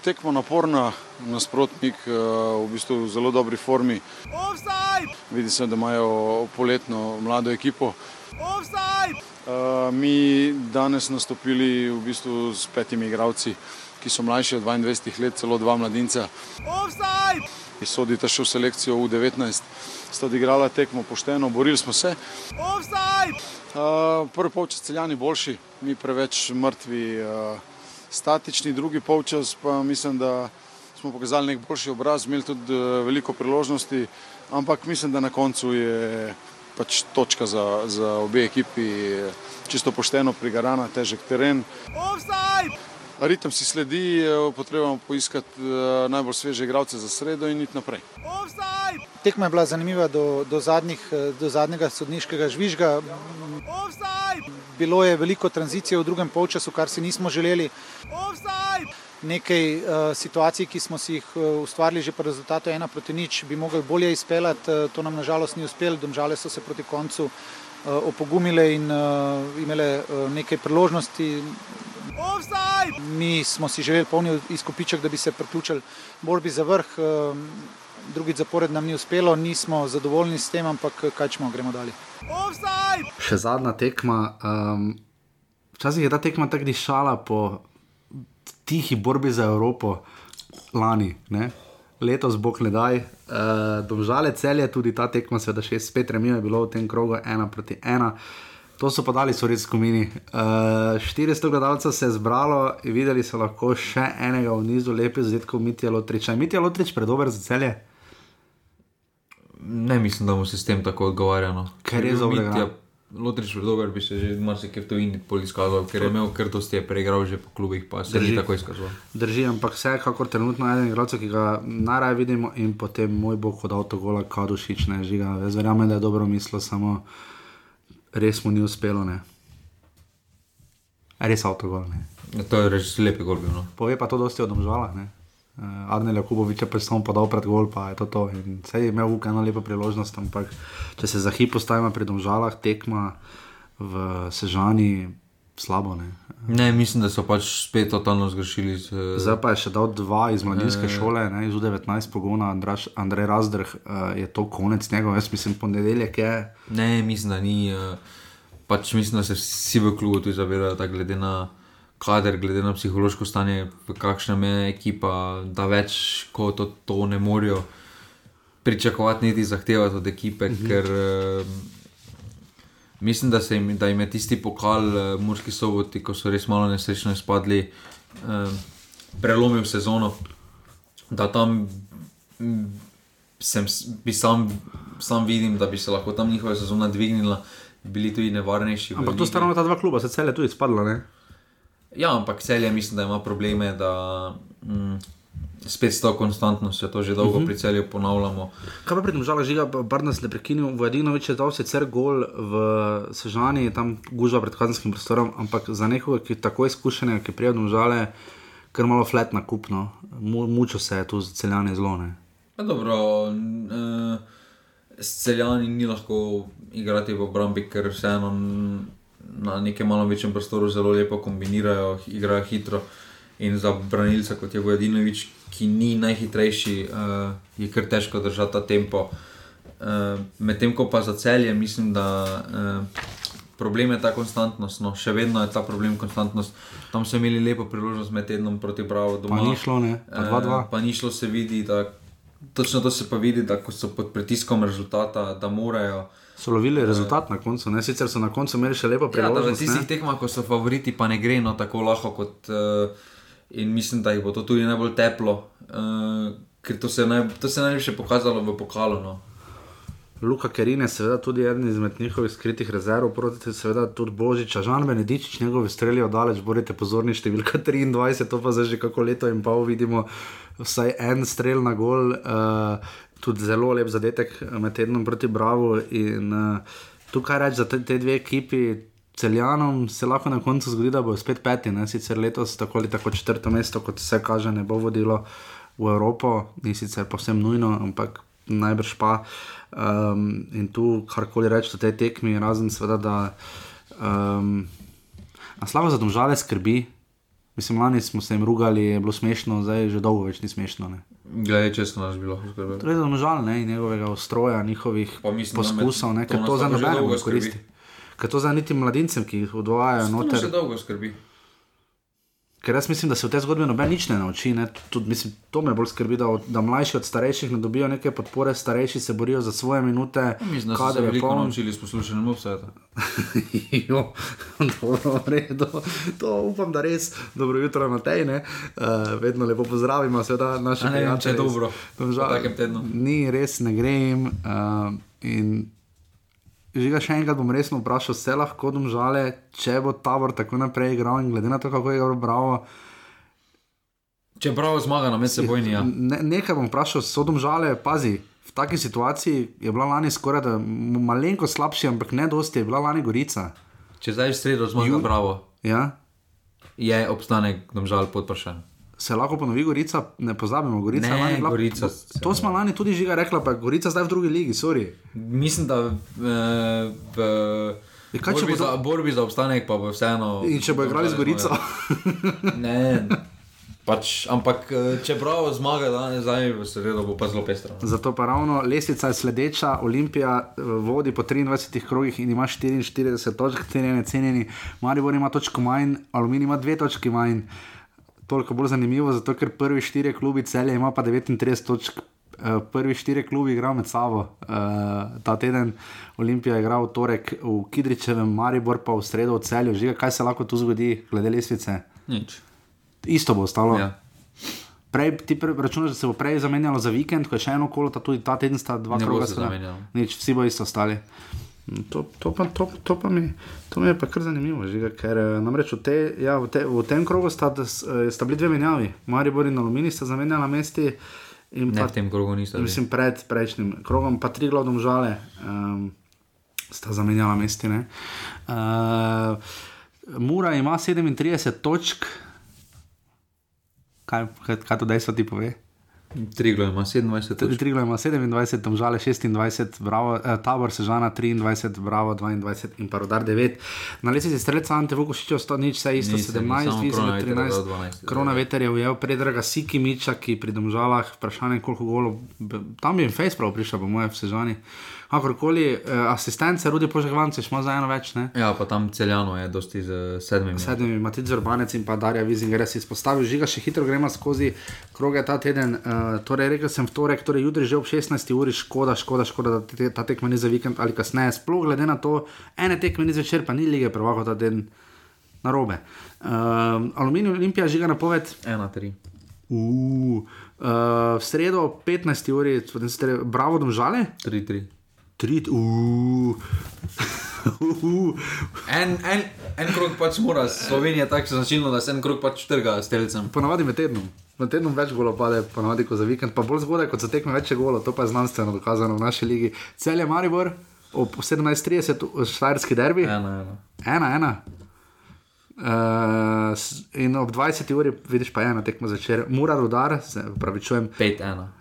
tekmo naporna, nasprotnik uh, v bistvu v zelo dobri formi. Vidi se, da imajo poletno mlado ekipo. Uh, mi danes nastopili v bistvu s petimi igralci, ki so mlajši od 22 let, celo dva mladinca. Ki sodita še v selekcijo U19, sta odigrala tekmo pošteno, borili smo se. Uh, prvi polčas celjani boljši, mi preveč mrtvi, uh, statični, drugi polčas pa mislim, da smo pokazali nek boljši obraz, imeli tudi uh, veliko priložnosti, ampak mislim, da na koncu je pač točka za, za obe ekipi, čisto pošteno prigarana, težek teren. Offside! Ritem si sledi, potrebujemo poiskati najbolj sveže igralce za sredo in iti naprej. Offside! Tekma je bila zanimiva do, do, zadnjih, do zadnjega sodniškega žvižga. Offside! Bilo je veliko tranzicije v drugem polčasu, kar si nismo želeli. Offside! Nekaj uh, situacij, ki smo si jih ustvarili že po rezultatu ena proti nič, bi mogli bolje izpeljati. To nam nažalost ni uspelo. Domžale so se proti koncu uh, opogumile in uh, imele uh, nekaj priložnosti. Offside! Mi smo si želeli polni izkupiček, da bi se priključili borbi za vrh. Uh, drugi zapored nam ni uspelo, nismo zadovoljni s tem, ampak kaj čemo, gremo dalje. Offside! Še zadnja tekma. Um, včasih je ta tekma tako dišala po tihi borbi za Evropo, lani, ne? letos bog ne daj. Uh, Domžale celje, tudi ta tekma, seveda še spet remijo, je bilo v tem krogu ena proti ena. To so pa dali, so res skomini. Uh, 400 gledalcev se je zbralo, videli so lahko še enega v nizu lepih zadetkov, Mitja Lotrič. Je Mitja Lotrič predober za celje? Ne mislim, da mu se s tem tako odgovarjano. Ker je zelo dobro. Lotrič je dober, bi se že marsikaj v tujini izkazal, ker je imel kar dosti preigral že po klubih, pa se je tako izkazal. Drži, ampak vse, kakor trenutno eden igralcev, ki ga najraje vidimo in potem moj bog od avtogola, kadušič, ne žiga. Jaz verjamem, da je dobro mislil, samo res mu ni uspelo. Ne. Res avtogol. Ne. Ja, to je res lepi gol. No. Pove pa to dosti odmžala. Uh, Arne Jakubovič je pa samo podal pred gol, pa je to to. Vse je imel vuk eno lepo priložnost, ampak če se za hip postavimo pri domžalah, tekma v Sežani, slabo. Ne? Ne, mislim, da so pač spet totalno zgrešili. Z, Zdaj pa je še dal dva iz mladinske e, šole, ne, iz 19 pogona, Andraš, Andrej Razdrh, uh, je to konec njegov, jaz mislim, ponedeljek je. Ne, mislim, da ni. Uh, pač mislim, da se vsi v klubu tudi zavedajo, da glede na kader, glede na psihološko stanje, kakšna je ekipa, da več kot to, to ne morejo pričakovati, niti zahtevati od ekipe. Mhm. Ker uh, mislim, da, jim, da jim je tisti pokal, uh, Murski soboti, ko so res malo nesrečno izpadli, uh, prelomil sezono, da tam. Sem, bi sam, sam vidim, da bi se lahko tam njihova sezona dvignila, bili tudi nevarnejši. Ampak to sta ravno ta dva kluba, se cele tudi spadla. Ne? Ja, ampak celje mislim, da ima probleme, da mm, spet s to konstantnostjo to že dolgo uh mhm. -huh. pri celju ponavljamo. Kaj pa pridem, žal, žiga, bar nas ne prekinil, Vojadinovič je dal sicer gol v Sežani, tam gužva pred kazenskim prostorom, ampak za nekoga, ki je tako izkušen, ki prije domžale, ker malo flet na kupno, mu, mučo se je tu z celjane zlone. Ja, dobro, uh, s celjani ni lahko igrati v obrambi, ker vseeno na nekem malo večjem prostoru zelo lepo kombinirajo, igrajo hitro. In za branilca, kot je Vojvodinovič, ki ni najhitrejši, uh, je kar težko držati ta tempo. Uh, Medtem ko pa za celje, mislim, da uh, problem je ta konstantnost. No, še vedno je ta problem konstantnost. Tam so imeli lepo priložnost med tednom proti Bravo doma. Pa ni šlo, ne, pa dva, dva. Uh, pa ni šlo se vidi, da točno to se pa vidi, da ko so pod pritiskom rezultata, da morajo so lovili rezultat na koncu, ne? sicer so na koncu imeli še lepo priložnost. Ja, v tistih tekmah, ko so favoriti, pa ne gre no tako lahko. Kot, uh, in mislim, da jih bo to tudi najbolj teplo, uh, ker to se, naj, to se najbolje pokazalo v pokalu. No. Luka Kerin je seveda tudi eden izmed njihovih skritih rezerv, proti seveda tudi Božiča, Žan Benedičič, njegove strelje oddaleč, borite pozorni, številka 23, to pa zdaj že kako leto in pol vidimo, vsaj en strel na gol. Uh, tudi zelo lep zadetek med tednom proti Bravo. In uh, tukaj reči za te, te dve ekipi, celjanom, se lahko na koncu zgodi, da bo spet peti, ne? sicer letos tako ali tako četrto mesto, kot se kaže, ne bo vodilo v Evropo, ni sicer povsem nujno, ampak najbrž pa. Um, in tu karkoli reči o tej tekmi, razen seveda, da um, naslava za domžale skrbi. Mislim, lani smo se jim rugali, je bilo smešno, zdaj že dolgo več ni smešno. Ne? Glede, če smo nas bilo skrbeli. To je zelo žal, ne, njegovega ustroja, njihovih mislim, poskusov, ne, ker to za nobene ne koristi. Ker to za niti mladincem, ki jih odvajajo noter. To se dolgo skrbi. Ker jaz mislim, da se v tej zgodbi noben nič ne nauči. Ne? Tud, mislim, to me bolj skrbi, da, da mlajši od starejših ne dobijo neke podpore, starejši se borijo za svoje minute. Ja, mislim, da se veliko poln... naučili s poslušanjem vsega. jo, dobro, redo. To upam, da res dobro jutro na tej. Uh, vedno lepo pozdravimo, seveda naše prijatelje. Če je dobro, žal, ni res, ne grem. Uh, in Žiga, še enkrat bom resno vprašal, se lahko domžale, če bo tabor tako naprej igral in glede na to, kako je igral Bravo. Čeprav zmaga na mestu bojni. Ja. Ne, nekaj bom vprašal, so domžale, pazi. V taki situaciji je bila lani skoraj da m- malenkost slabši, ampak ne dosti, je bila lani Gorica. Če zdaj v sredo zmaga, Ju- bravo. Ja? Je obstanek domžal pod vprašanjem. Se lahko ponovi Gorica, ne pozabimo, Gorica je Ne, lani bila. Gorica To smo lani tudi žiga rekla, pa je Gorica zdaj v drugi ligi, sorry. Mislim, da eh, v Ja, kaj, če borbi, bodo- za, borbi za obstanek pa bo vseeno. In če bo igrali z Gorico. ne. Pač, ampak eh, če bravo zmaga danes, zdaj v sredo bo pa zelo pestro. Zato pa ravno lestvica je sledeča, Olimpija eh, vodi po 23 krogih in ima 44 točk, cenjeni, cenjeni, Maribor ima točko manj, Aluminij ima dve točki manj. Toliko bolj zanimivo, zato ker prvi štiri klubi celje ima pa 39 točk. eh, Prvi štiri klubi igrajo med sabo. Uh, ta teden Olimpija je igral v torek v Kidričevem, Maribor pa v sredo v celju. Žiga, kaj se lahko tu zgodi, glede lestvice? Nič. Isto bo ostalo. Ja. Prej ti pre- računaš, da se bo prej zamenjalo za vikend, ko je še eno kolo, ta tudi ta teden sta dva Ne kroga. Nič, vsi bo isto ostali. Mm, To, to, pa, to, to, pa mi, to mi je pa kar zanimivo, žiga, ker eh, namreč v, te, ja, v, te, v tem krogu sta, eh, sta bili dve menjavi, Maribor in Alumini sta zamenjala mesti. in Ne pa- v tem krogu nista. Mislim, pred prejšnjim krogom, pa tri glavne žale um, sta zamenjala mesti. ne. Uh, Mura ima 37 točk, kaj, kaj, kaj to dejstvo ti pove? Triglo ima 27 Tudi točk. Triglo ima 27, tam žale 26, bravo, eh, tabor Sežana 23, bravo 22 in pa rodar 9. Na lesici strelca Ante Vukošič ostalo nič, vse isto Nič, 17, samo Vizem Kronaveter je 13. dal 12. Krona veter je ujel predraga Siki Miča, ki pri domžalah vprašanje koliko golov, b- tam bi jim face prav prišel, po mojem, v Sežani. Kakorkoli, eh, asistence Rudi Požegvance, še ima za eno več, ne? Ja, pa tam celjano je dosti z sedmimi. sedmimi, Matic Zurbanec in pa Darja Vizinger, si izpostavil, žiga še hitro gremo skozi kroge ta teden. Uh, torej, rekel sem v torek, torej jutri že ob 16. uri, škoda, škoda, škoda, da te, ta tekma ni za vikend ali kasneje. Sploh glede na to, ene tekme ni zvečer, pa ni lige prvako ta teden na robe. Uh, Aluminij Olimpija žiga napoved. 1-3. Uh, uh, v sredo ob 15. uri, bravo domžale. 3-3. Tri, uh. En, en, en krok pač mora, Slovenija je tako značilno, da se en krok pač trga s telecem. Ponavadi med tednom. Na tednu več golo pade, ponavadi kot za vikend, pa bolj zgodaj, kot za tekme več golo, to pa je znanstveno dokazano v naši ligi. Cel je Maribor, ob 17:30 v štajerski derbi. Ena, ena. Ena, ena. Uh, in ob 20. uri vidiš pa ena tekma začer, mora rodar, se pravičujem. 5-1.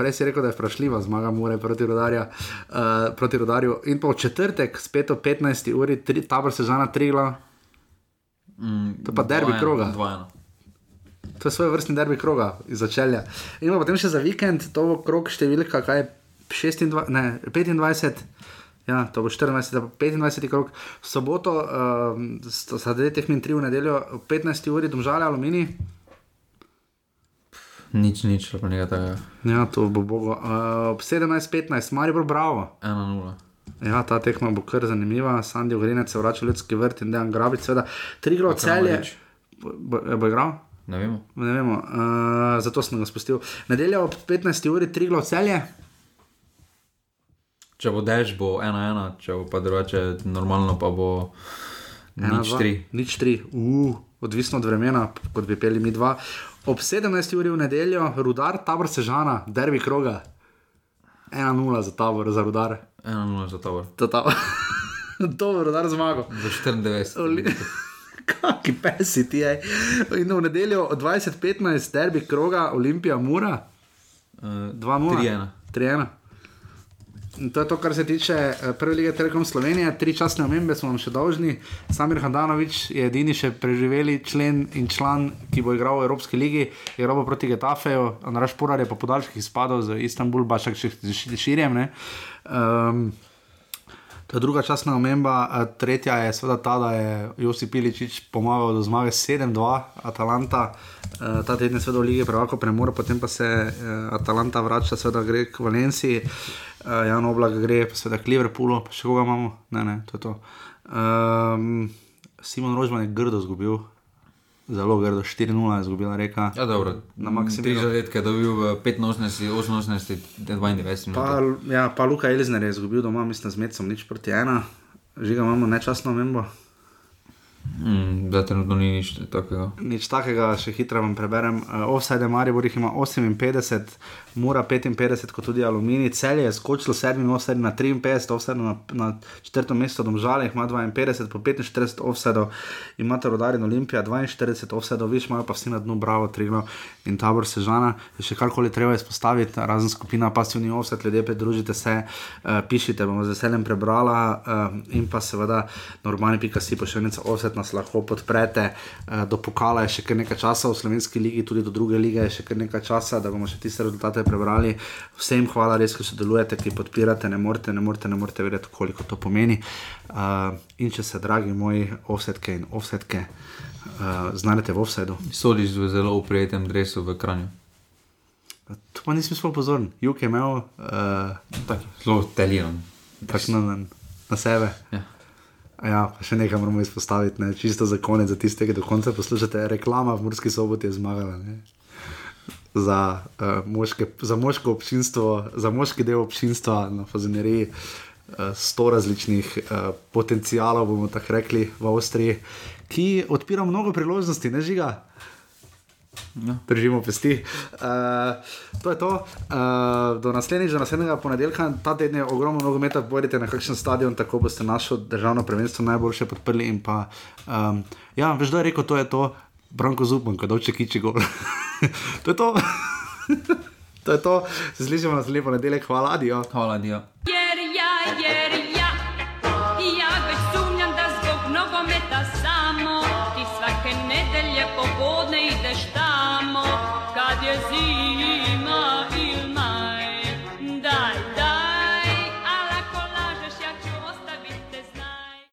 Prej si rekel, da je vprašljiva zmaga Mure proti, rodarja, uh, proti rodarju. In pa v četrtek, spet ob 15. uri, tri, tabor sežana Trigla. Mm, To pa derbi 2-1, kroga. 2-1. To je svoj vrstni derbi kroga iz začelja. In potem še za vikend, to bo krog številka, kaj je 26, ne, 25. Ja, to bo 14, pa 25 krog. V soboto, um, sta dve tekmi in tri v nedeljo, ob 15. uri, domžale aluminij. Nič, nič, pa nekaj takega. Ja, to bo bogo. Uh, ob 17.15, Maribor Bravo. 1-0. Ja, ta tekma bo kar zanimiva. Sandy Ogrinec se vrača v ljudski vrt in Dejan Grabic, seveda. Tri glo Pa celje. Kramarič. Bo, bo, igral? Ne vemo. Ne vemo, uh, zato sem ga spustil. Nedelja ob 15. uri, tri glo celje. Če bo dež, bo 1-1, če bo pa drugače normalno, pa bo Ena, nič dva, 3. Nič tri, uh, odvisno od vremena, kot bi peli mi dva. Ob 17. uri v nedeljo, rudar, tabor sežana, derbi kroga. 1-0 za tabor, za rudar. 1-0 za tabor. To, ta, to bo rudar zmagal. V 94. Oli- Kaki pesi ti je. In v nedeljo od 20-15, derbi kroga, Olimpija, Mura. Uh, 2-0. 3-1. 3-1. In To je to, kar se tiče eh, prve lige Telekom Slovenije. Tri časne omembe smo vam še dolžni. Samir Handanovič je edini še preživeli člen in član, ki bo igral v Evropski ligi, igral bo proti Getafeju, Andraš Purar je pa podaljških izpadov z Istanbul, bašak še širjem. ne. Um, To je druga časna omemba, a tretja je seveda ta, da je Josip Piličič pomagal do zmage 7-2, Atalanta, eh, ta teden je seveda v lige prevako premor, potem pa se eh, Atalanta vrača, seveda gre k Valenciji, eh, Jan Oblak gre pa seveda k Liverpoolu, pa še koga imamo, ne, ne, to je to. Um, Simon Rožman je grdo zgubil zelo grdo, 4-0 je izgubila reka. Ja, dobro. Na Tri Maksimilu. zadetke je dobil v 85, 88, 92 Pa, ja, pa Luka Elizner je izgubil doma, mislim, z Mecom, nič proti ena. Žiga imamo nečasno membo. Mm, da trenutno ni nič takega. Nič takega, še hitro vam preberem. Uh, offside Maribor jih ima 58, Mura 55, kot tudi Aluminij. Celje je skočilo sedmi offside na 53, offside na, na četrto mesto, Domžale jih ima 52, po 45 offside imate Rodar in Olimpija 42 offside, viš imajo pa vsi na dnu Bravo, Trigno in Tabor Sežana. Je še karkoli treba izpostaviti, razen skupina pasivni offside, ljudje pridružite se, uh, pišite, bomo z veseljem prebrala uh, in pa seveda normalni.si pošiljnica offset nas lahko podprete. Uh, do pokala je še kar nekaj časa v slovenski ligi, tudi do druge lige je še kar nekaj časa, da bomo še tiste rezultate prebrali. Vsem hvala, res, ki sodelujete, ki podpirate, ne morete, ne morete, ne morete vedeti, koliko to pomeni. Uh, in če se, dragi moji offsetke in offsetke, uh, znajdete v offsetu. Sodiš v zelo uprijetem dresu v Kranju. To pa nisem sploh pozoren. Juk je imel uh, zelo teliran. Tak na, na, na sebe. Ja. Ja, še nekaj moramo izpostaviti, ne? čisto za konec, za tiste, ki do konca poslušate. Reklama v Murski soboti je zmagala. Ne? Za, uh, moške, za moško občinstvo, za moški del občinstva na Fazeneriji, uh, sto različnih uh, potencijalov, bomo tako rekli, v Avstriji, ki odpira mnogo priložnosti, ne žiga. Ja. Držimo pesti. Uh, to je to. Uh, do naslednjič, do naslednjega ponedeljka, ta teden je ogromno nogometa, pojdite na kakšen stadion, tako boste našo državno prvenstvo najboljše podprli. In pa, um, ja, veš, da je rekel, to je to, Branko Zupan, ko dolče kiči gol. to je to. to je to, se slišimo na naslednji ponedeljek, hvala, adijo. Hvala, adijo. Jer ja, jer ja